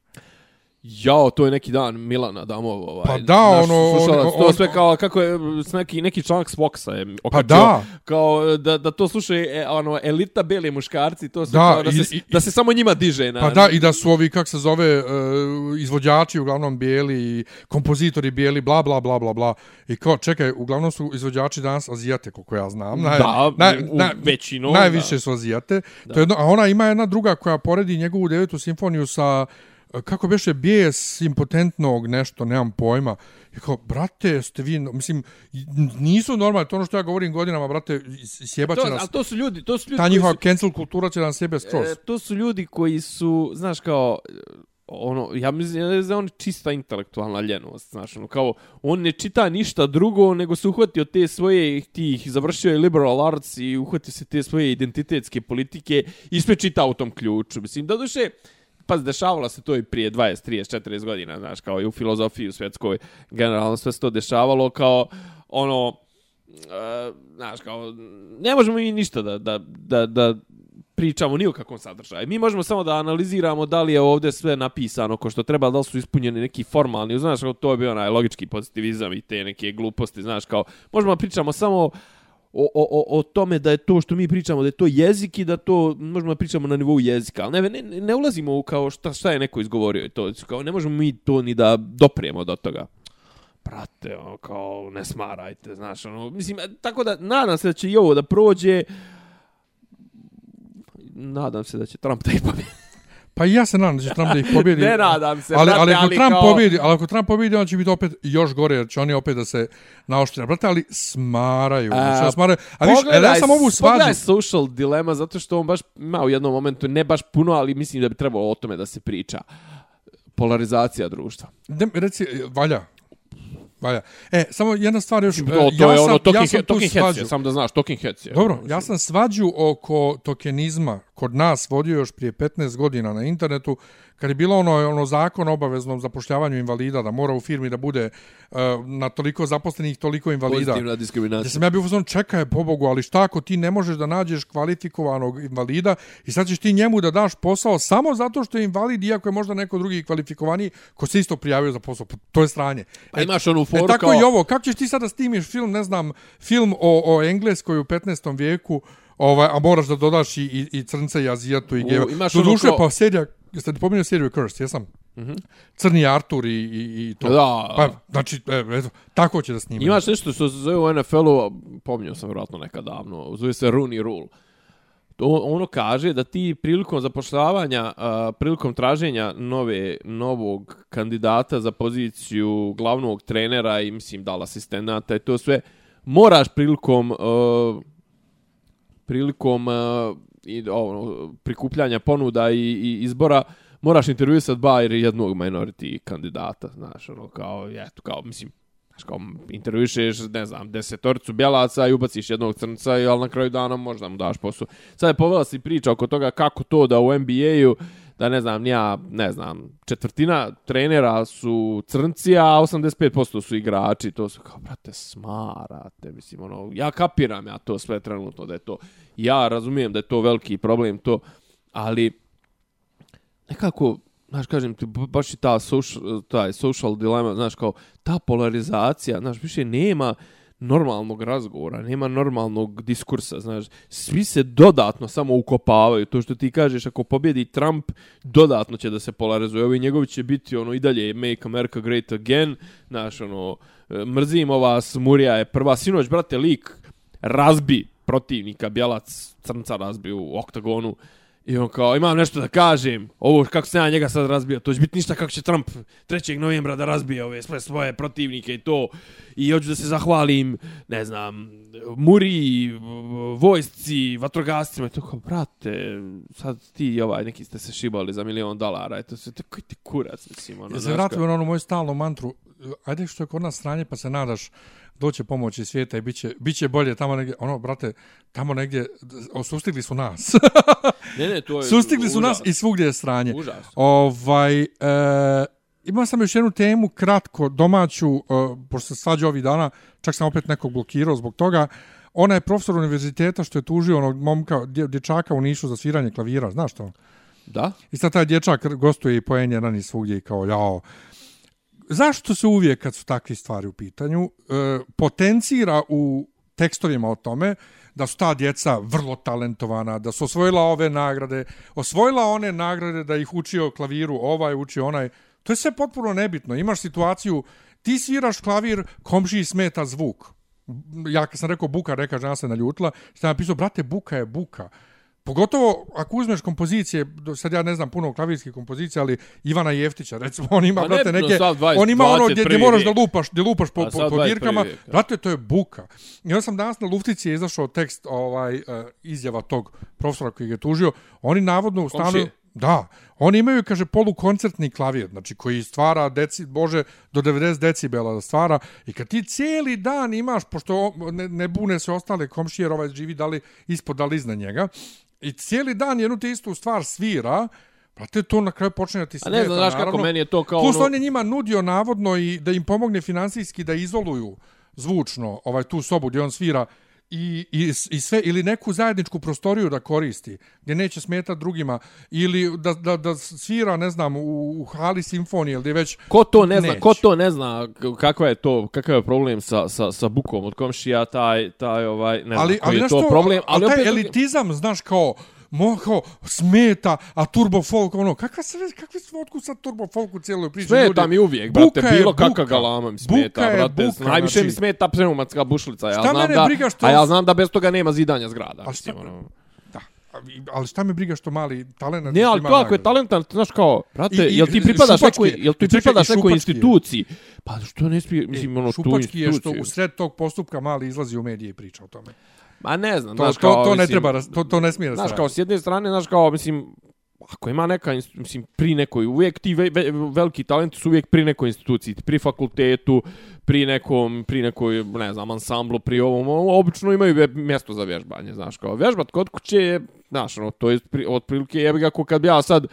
Jao, to je neki dan Milana Damov, ovaj. Pa da, naš ono, slušalac, on- to on- sve kao, kako je, s neki, neki članak s Voxa je Pa okačio, da, kao da, da to slušaju e, ono, elita beli muškarci, to su Da, kao da, i- se, i- da se samo njima diže. Na, pa da, i da su ovi, kak se zove, uh, izvođači uglavnom bijeli i kompozitori bijeli, bla, bla, bla, bla, bla. I kao, čekaj, uglavnom su izvođači danas azijate, koliko ja znam. Naj, Da, naj, u naj, većinom, Najviše da. su azijate. To je jedno, a ona ima jedna druga koja poredi njegovu devetu simfoniju sa kako beše bijes impotentnog nešto, nemam pojma. I kao, brate, jeste vi, mislim, nisu normalni, to ono što ja govorim godinama, brate, sjebaće to, nas. ali to su ljudi, to su ljudi Ta njihova su, cancel kultura će nam sjebe skroz. E, to su ljudi koji su, znaš, kao, e, ono, ja mislim ja mislim da je on čista intelektualna ljenost, znaš, ono, kao, on ne čita ništa drugo, nego se uhvatio te svoje, tih, završio je liberal arts i uhvatio se te svoje identitetske politike i sve čita u tom ključu. Mislim, da duše, pa dešavalo se to i prije 20, 30, 40 godina, znaš, kao i u filozofiji, u svjetskoj, generalno sve se to dešavalo, kao, ono, uh, znaš, kao, ne možemo mi ništa da, da, da, da pričamo ni o kakvom sadržaju. Mi možemo samo da analiziramo da li je ovdje sve napisano ko što treba, da li su ispunjeni neki formalni, znaš, kao to je bio onaj logički pozitivizam i te neke gluposti, znaš, kao, možemo da pričamo samo o, o, o, o tome da je to što mi pričamo, da je to jezik i da to možemo da pričamo na nivou jezika, ali ne, ne, ne ulazimo u kao šta, šta je neko izgovorio i to, kao ne možemo mi to ni da doprijemo do toga. Prate, ono, kao, ne smarajte, znaš, ono, mislim, tako da, nadam se da će i ovo da prođe, nadam se da će Trump da ih pobjedi. Pa ja se nadam da će Trump da ih pobjedi. Ne nadam se, ali, brate, ali ako Trump kao- pobjedi, ali ako Trump pobjedi, on će biti opet još gore, jer će oni opet da se naoštre. Brate, ali smaraju. A, znači, smaraju. A viš, e, ja sam ovu svađu. Pogledaj social dilema, zato što on baš ima u jednom momentu, ne baš puno, ali mislim da bi trebalo o tome da se priča. Polarizacija društva. Ne, reci, e, valja. Valja. E, samo jedna stvar još. e, To, to ja je sam, ono talking, ja sam talking heads, svađu. je, samo da znaš, talking heads je. Dobro, ja sam svađu oko tokenizma kod nas vodio još prije 15 godina na internetu, kad je bilo ono, ono zakon o obaveznom zapošljavanju invalida, da mora u firmi da bude uh, na toliko zaposlenih, toliko invalida. Pozitivna Da diskriminacija. sam ja bio uzman, čekaj, pobogu, ali šta ako ti ne možeš da nađeš kvalifikovanog invalida i sad ćeš ti njemu da daš posao samo zato što je invalid, iako je možda neko drugi kvalifikovaniji, ko se isto prijavio za posao. Pa To je stranje. Pa imaš onu E, foru tako kao- i ovo. Kako ćeš ti sada snimiš film, ne znam, film o, o Engleskoj u 15. vijeku, ovaj, a moraš da dodaš i, i, i crnca i azijatu i geva. imaš Do ono duše, kao- pa serija, jeste li pominjao seriju Cursed, jesam? Mm -hmm. Crni Artur i, i, i to. Da. Pa, znači, e, eto, tako će da snima. Imaš nešto što se zove u NFL-u, pominjao sam vjerojatno nekad davno, zove se Rooney Rule. To, ono kaže da ti prilikom zapošljavanja, a, prilikom traženja nove, novog kandidata za poziciju glavnog trenera i mislim da li asistenata i to sve, moraš prilikom a, prilikom uh, i, ono, prikupljanja ponuda i, i izbora moraš intervjuisati bar jednog minority kandidata, znaš, ono, kao, eto, kao, mislim, Znaš, kao intervjuješ, ne znam, desetoricu bjelaca i ubaciš jednog crnca, i, ali na kraju dana možda mu daš posao. Sad je povela si priča oko toga kako to da u NBA-u, da ne znam, ja, ne znam, četvrtina trenera su crnci, a 85% su igrači. To su kao, brate, smarate, mislim, ono, ja kapiram ja to sve trenutno da je to. Ja razumijem da je to veliki problem, to, ali nekako, znaš, kažem ti, baš i ta social, taj social dilema, znaš, kao, ta polarizacija, znaš, više nema, normalnog razgovora, nema normalnog diskursa, znaš. Svi se dodatno samo ukopavaju. To što ti kažeš, ako pobjedi Trump, dodatno će da se polarizuje. Ovi njegovi će biti ono i dalje Make America Great Again, znaš, ono, e, mrzimo vas, Murija je prva. Sinoć, brate, lik razbi protivnika, Bjelac crnca razbi u oktagonu. I on kao, imam nešto da kažem, ovo kako se ja njega sad razbio, to će biti ništa kako će Trump 3. novembra da razbije ove sve svoje protivnike i to. I hoću da se zahvalim, ne znam, Muri, vojsci, vatrogascima. I to kao, brate, sad ti i ovaj, neki ste se šibali za milion dolara. Eto se, koji ti kurac, mislim. Ono, Ja se vratimo na onu moju stalnu mantru, ajde što je kod nas stranje pa se nadaš doće pomoć iz svijeta i biće, biće bolje tamo negdje, ono, brate, tamo negdje, o, sustigli su nas. Ne, ne, to je sustigli su nas užas. i svugdje je stranje. Užas. Ovaj, e, imao sam još jednu temu, kratko, domaću, e, pošto se svađa ovih dana, čak sam opet nekog blokirao zbog toga, ona je profesor univerziteta što je tužio onog momka, dje- dječaka u Nišu za sviranje klavira, znaš to? Da? I sad taj dječak gostuje i po N1 i svugdje i kao, jao, zašto se uvijek kad su takve stvari u pitanju e, potencira u tekstovima o tome da su ta djeca vrlo talentovana, da su osvojila ove nagrade, osvojila one nagrade da ih učio klaviru, ovaj učio onaj. To je sve potpuno nebitno. Imaš situaciju, ti sviraš klavir, komšiji smeta zvuk. Ja kad sam rekao buka, reka žena se naljutila, što sam napisao, brate, buka je buka. Pogotovo ako uzmeš kompozicije, sad ja ne znam puno klavirskih kompozicija, ali Ivana Jeftića, recimo, on ima, Pa brate, nebitno, neke, sad 20, on ima ono gdje, gdje 21. moraš da lupaš, gdje lupaš po, po, po 21. dirkama, brate, to je buka. I onda sam danas na Luftici je izašao tekst ovaj, uh, izjava tog profesora koji je tužio, oni navodno u stanu... Da, oni imaju, kaže, polukoncertni klavir, znači koji stvara, deci, bože, do 90 decibela da stvara. I kad ti cijeli dan imaš, pošto ne, ne bune se ostale komšije, jer ovaj živi da li ispod, da li iznad njega, i cijeli dan jednu te istu stvar svira, Brate, to na kraju počne da ti A smeta, ne znam, znaš kako meni je to kao Plus ono- on je njima nudio navodno i da im pomogne finansijski da izoluju zvučno ovaj tu sobu gdje on svira i, i, i sve ili neku zajedničku prostoriju da koristi gdje neće smetati drugima ili da, da, da svira ne znam u, u hali simfonije ili već Ko to ne zna, Neće. ko to ne zna kakva je to, kakav je problem sa, sa, sa bukom od komšija, taj, taj ovaj, ne znam, ali, koji ali je to problem, ali ali taj opet... elitizam, znaš, kao, mo, kao, smeta, a turbo folk, ono, kakva se, kakvi su otkud sad turbo folk u cijeloj priči? Smeta ljudi? mi uvijek, brate, Buka bilo buka. kakva galama mi smeta, Buka brate. buka, najviše mi znači- smeta pneumatska bušlica, ja znam da, što- a ja znam da bez toga nema zidanja zgrada. A mislim, ono. Da, ali šta me briga što mali talent Ne, ali to ako je talentan, znaš kao, brate, I- i jel ti pripadaš nekoj, je. jel ti pripadaš nekoj instituciji? Pa što ne smije, mislim, ono, tu Šupački je što instituciju. u sred tog postupka mali izlazi u medije i priča o tome. Ma ne znam, To, znaš to, kao, to ne mislim, treba, raz- to, to ne smije da se Znaš, kao, s jedne strane, znaš, kao, mislim, ako ima neka, mislim, pri nekoj, uvijek ti ve, ve, veliki talenti su uvijek pri nekoj instituciji, pri fakultetu, pri nekom, pri nekoj, ne znam, ansamblu, pri ovom, obično imaju mjesto za vježbanje, znaš, kao, vježbat kod kuće je, znaš, ono, to je pri, otprilike, jebi ga, ako kad bi ja sad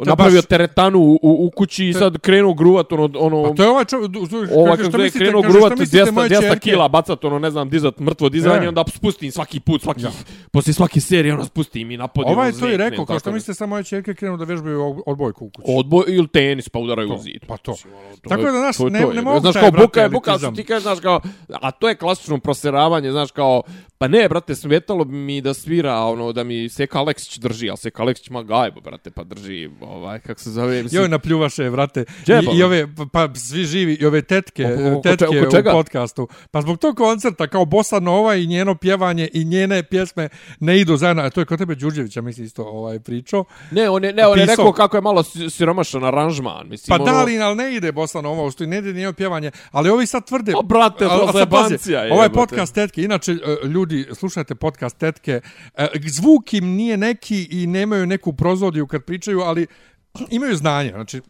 napravio baš- teretanu u, u, kući i sad krenuo gruvat, ono, ono, Pa to je ovaj čovjek, Ova kaže, kako je mislite, krenuo gruvat šta mislite 200, moje 200 ćerke? kila, bacat ono, ne znam, dizat mrtvo dizanje, onda spustim svaki put, svaki, Ja. poslije svake serije, ono, spustim i napodi. Ovaj ono, je to i zveknem, rekao, kao što da. mislite samo moje čerke krenu da vežbaju od- odbojku u kući. Odboj ili tenis, pa udaraju To, u zid. pa to. Ono, Tako je- da, znaš, je ne- ne je. mogu Znaš, kao buka je buka, što ti kažeš, znaš, kao, a to je klasično proseravanje, znaš, kao, pa ne, brate, smetalo bi mi da svira, ono, da mi Seka Aleksić drži, ali Seka Aleksić ma gajbo, brate, pa drži, ovaj, kako se zove, mislim, Joj, napljuvaše, vrate. I, I ove, pa, pa svi živi, i ove tetke, Oko- oko tetke oko čega? u podcastu. Pa zbog tog koncerta, kao Bossa Nova i njeno pjevanje i njene pjesme ne idu zajedno. A to je kod tebe Đurđevića, misli isto ovaj pričao. ne, on je, ne, on je rekao kako je malo si- siromašan aranžman, mislim, Pa ono, da li, ali ne ide Bossa Nova, usto ne ide njeno pjevanje. Ali ovi sad tvrde... O, brate, to pazi, je, Ovaj jebote. podcast tetke, inače e, ljudi, slušajte podcast tetke, e, zvuk im nije neki i nemaju neku prozodiju kad pričaju, ali imaju znanje. Znači,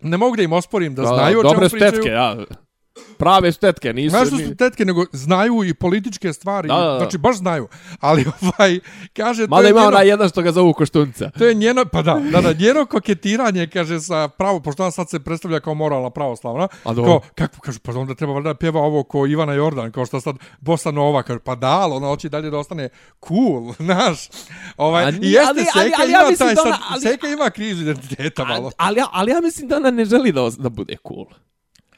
ne mogu da im osporim da, da, znaju o čemu dobre pričaju. tetke, ja, prave su tetke, nisu, Znaš što su tetke, nego znaju i političke stvari. Da, da, da. Znači, baš znaju. Ali, ovaj, kaže, to Mada je ima njeno, onaj jedan što ga zovu koštunca. to je njeno, pa da, da, da, njeno koketiranje, kaže, sa pravo, pošto ona sad se predstavlja kao moralna pravoslavna, A kao, kako, kaže, pa onda treba valjda da pjeva ovo ko Ivana Jordan, kao što sad Bossa Nova, kaže, pa da, ali ona hoće dalje da ostane cool, znaš. Ovaj, A I nije, jeste, ali- Seka ali- ali ja ima mislim taj da sad, ona- ali- Seka ima krizu identiteta malo. A, ali, ja- ali ja mislim da ona ne želi da, da bude cool.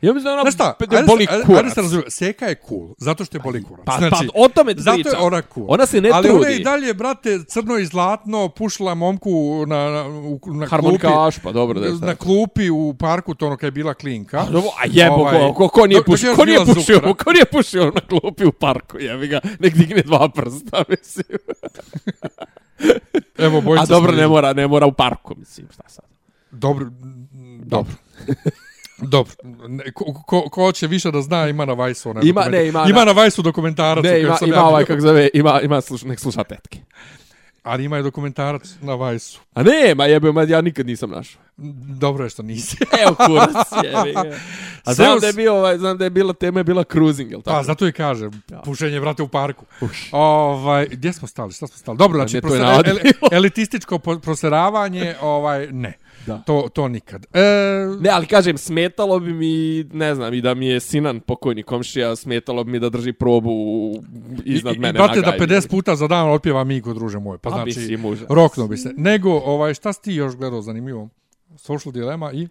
Ja mislim da ona Znaš šta, ajde, boli ajde, kurac. ajde se razumije, Seka je cool, zato što je boli kurac. Pa, pa o tome ti Zato je ona cool. Ona se ne Ali trudi. ona je i dalje, brate, crno i zlatno, pušla momku na, na, u- na klupi. Harmonikaš, pa dobro da je Na klupi u parku, to ono kad je bila klinka. A, dobro, a jebo, Ovaj, ko, ko, nije pušio, ko nije pušio, ko nije pušio na klupi u parku, jebi ga, nek digne dva prsta, mislim. Evo, A dobro, ne mora, ne mora u parku, mislim, šta sad. Dobro, mm, dobro. Dobro, Ne, ko, ko, ko će više da zna, ima na Vajsu. onaj Ima- ne, ima ima na- na Vajsu dokumentarac. Ne, ima, sam ima ja ovaj, kako zove, ima, ima sluš, nek sluša tetke. Ali ima i dokumentarac na Vajsu. A ne, ma jebe, ma ja nikad nisam našao. Dobro je što nisi. Evo kurac, jebi ga. A znam da je bio, ovaj, znam da je bila tema je bila cruising, jel tako? Pa, zato i kažem, pušenje, vrate, u parku. Ovaj, gdje smo stali, šta smo stali? Dobro, znači, Ne, je prosera, el, elitističko proseravanje, ovaj, ne. Da. To, to nikad. E, Ne, ali kažem, smetalo bi mi, ne znam, i da mi je Sinan pokojni komšija, smetalo bi mi da drži probu iznad i, mene. i, brate, da gajbi. 50 puta za dan otpjeva Migo, druže moj. Pa A, znači, rokno bi se. Nego, ovaj, šta si ti još gledao zanimljivo? Social dilema i...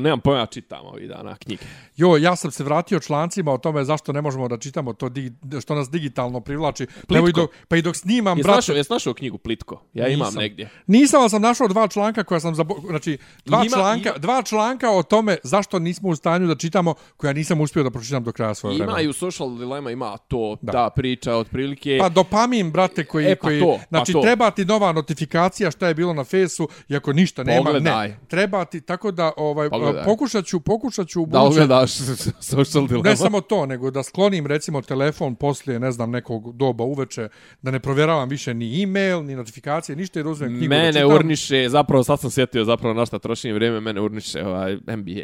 Nemam pojma, čitam ovih dana knjige. Jo, ja sam se vratio člancima o tome zašto ne možemo da čitamo to, dig, što nas digitalno privlači. Pa, evo i dok, pa i dok snimam, Jes brate... našao, jes našao knjigu Plitko? Ja imam Nisam. negdje. Nisam, ali sam našao dva članka koja sam zabo... Znači, dva, Ima- članka, ima- dva članka o tome zašto nismo u stanju da čitamo, koja nisam uspio da pročitam do kraja svoje Ima vremena. i u Social Dilemma, ima to, Da. da, priča otprilike. Pa dopamin, brate, koji... E, pa koji to, pa znači, to. treba ti nova notifikacija šta je bilo na fesu, iako ništa nema. Pogledaj. Ne, treba ti, tako da ovaj, Pogledaj. pokušat ću, pokušat ću u da budućem- ugledaš Social Dilemma. Ne samo to, nego da sklonim recimo telefon poslije, ne znam, nekog doba uveče, da ne provjeravam više ni e-mail, ni notifikacije, ništa i uzmem knjigu da Mene čitam. urniše, zapravo sad sam sjetio zapravo na šta trošim vrijeme, mene urniše ovaj NBA.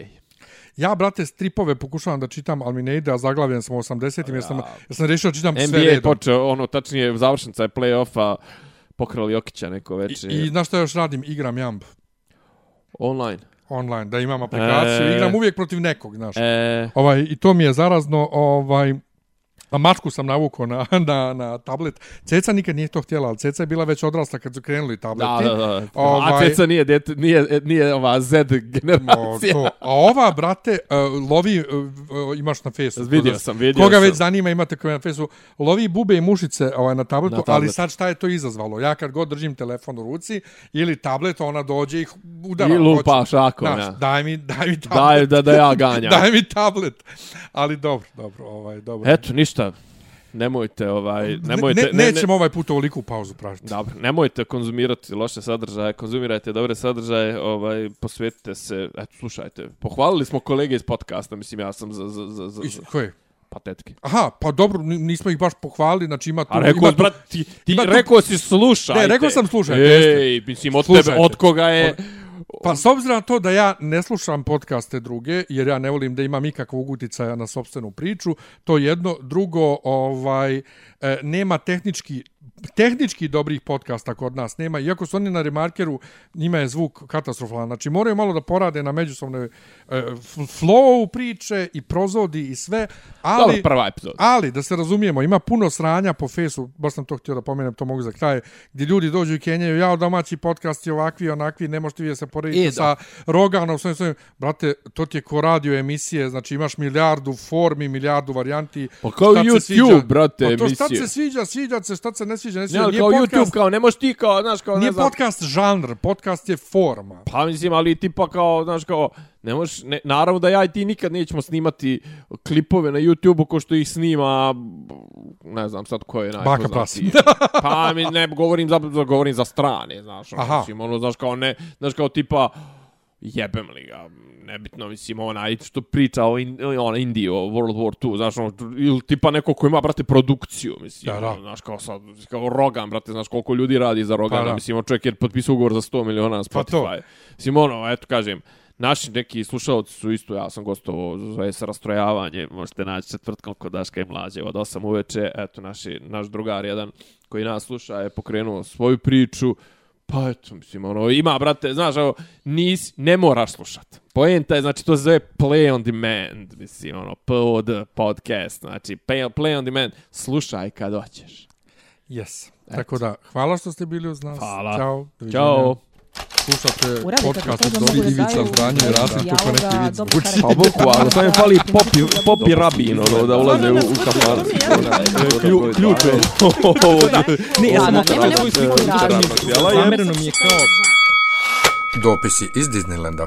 Ja, brate, stripove pokušavam da čitam, ali mi ne ide, a zaglavljen sam u 80-im, jer sam, jer sam rešio da čitam sve NBA je počeo, ono, tačnije, završnica je play-offa, pokrali Jokića neko večer. I, I znaš što još radim? Igram Jamb online. online, da imam aplikaciju, E. igram uvijek protiv nekog, znaš. E, Ovaj, I to mi je zarazno, ovaj, a mačku sam navukao na, na, na tablet. Ceca nikad nije to htjela, ali Ceca je bila već odrasla kad su krenuli tableti. da, da, da. A Ovaj- Ceca nije, dete, nije, nije ova Z O, generacija. to. A ova, brate, uh, lovi, uh, imaš na fesu. Vidio Koga- sam, vidio Koga sam. već zanima, imate koje na fesu. Lovi bube i mušice ovaj, na tabletu, Na ali tablet. sad šta je to izazvalo? Ja kad god držim telefon u ruci ili tablet, ona dođe i udara. I lupa šakom, Znaš, ja. Daj mi, daj mi tablet. Daj da, da ja ganjam. daj mi tablet. Ali dobro, dobro, ovaj, dobro. Eto, ništa. Nemojte, ovaj, nemojte... ne, nećemo ovaj put ovoliku pauzu pražiti. Dobro, nemojte konzumirati loše sadržaje, konzumirajte dobre sadržaje, ovaj, posvetite se, eto, slušajte. Pohvalili smo kolege iz podcasta, mislim, ja sam za, za, za, za, Koje? patetke. Aha, pa dobro, ni- nismo ih baš pohvalili, znači ima tu... A rekao, ima tu- brat, ti, ti ima tu- rekao si slušajte. Ne, rekao sam slušajte. Ej, mislim, od Slušajte. tebe, od koga je... Pa s obzirom na to da ja ne slušam podcaste druge, jer ja ne volim da imam ikakvog uticaja na sobstvenu priču, to jedno, drugo, ovaj, e, nema tehnički tehnički dobrih podcasta kod nas nema, iako su oni na remarkeru, njima je zvuk katastrofalan. Znači, moraju malo da porade na međusobnoj e, flow priče i prozodi i sve, ali... Dobro, prva epizoda. Ali, da se razumijemo, ima puno sranja po fesu, baš sam to htio da pomenem, to mogu za kraj, gdje ljudi dođu i kenjaju, ja domaći podcast je ovakvi, onakvi, ne možete vi da se porediti E, sa Roganom, svojim svojim. Brate, to ti je ko radio emisije, znači imaš milijardu formi, milijardu varijanti. Pa kao Šta YouTube, sviđa? brate, pa to šta emisije. se sviđa, sviđa se, šta se ne sviđa, ne Ne, sviđa. ali Nije kao podcast, YouTube, kao, ne možeš ti kao, znaš, kao, ne znam... podcast žanr, podcast je forma. Pa mislim, ali tipa kao, znaš, kao, ne možeš, ne, naravno da ja i ti nikad nećemo snimati klipove na YouTube-u ko što ih snima, ne znam sad ko je Baka najpoznatiji. pa mi ne govorim za, za, govorim za strane, znaš, ono, Aha. mislim, ono, znaš, kao ne, znaš, kao tipa, jebem li ga, nebitno, mislim, onaj što priča o in, ona Indiji, o World War II, znaš, ono, ili tipa neko ko ima, brate, produkciju, mislim, Da, da. ono, znaš, kao sad, kao Rogan, brate, znaš koliko ljudi radi za Rogana, Pa mislim, čovjek je potpisao ugovor za 100 miliona na Pa. Spotify. Mislim, ono, eto, kažem, naši neki slušalci su isto, ja sam gostovao, zove se rastrojavanje, možete naći četvrtkom kod Daška i Mlađe od 8 uveče, eto, naši, naš drugar jedan koji nas sluša je pokrenuo svoju priču, pa eto, mislim, ono, ima, brate, znaš, evo, nis, ne moraš slušat. Poenta je, znači, to se zove play on demand, mislim, ono, POD, podcast, znači, play, play on demand, slušaj kad hoćeš. Yes. Tako da, hvala što ste bili uz nas. Hvala. Ćao. doviđenja. Ćao. Slušate podcast to od Dobri mogu da Ivica daju Zdanje i Rasim dijaloga, kako neki vic stvari. Pa bukvalno, samo im fali popi, popi rabin, ono, da ulaze u, u. Klju, ključ je. Ne, ja sam nema svoju nekog sliku razloga. Zamereno mi je kao... Dopisi iz Disneylanda.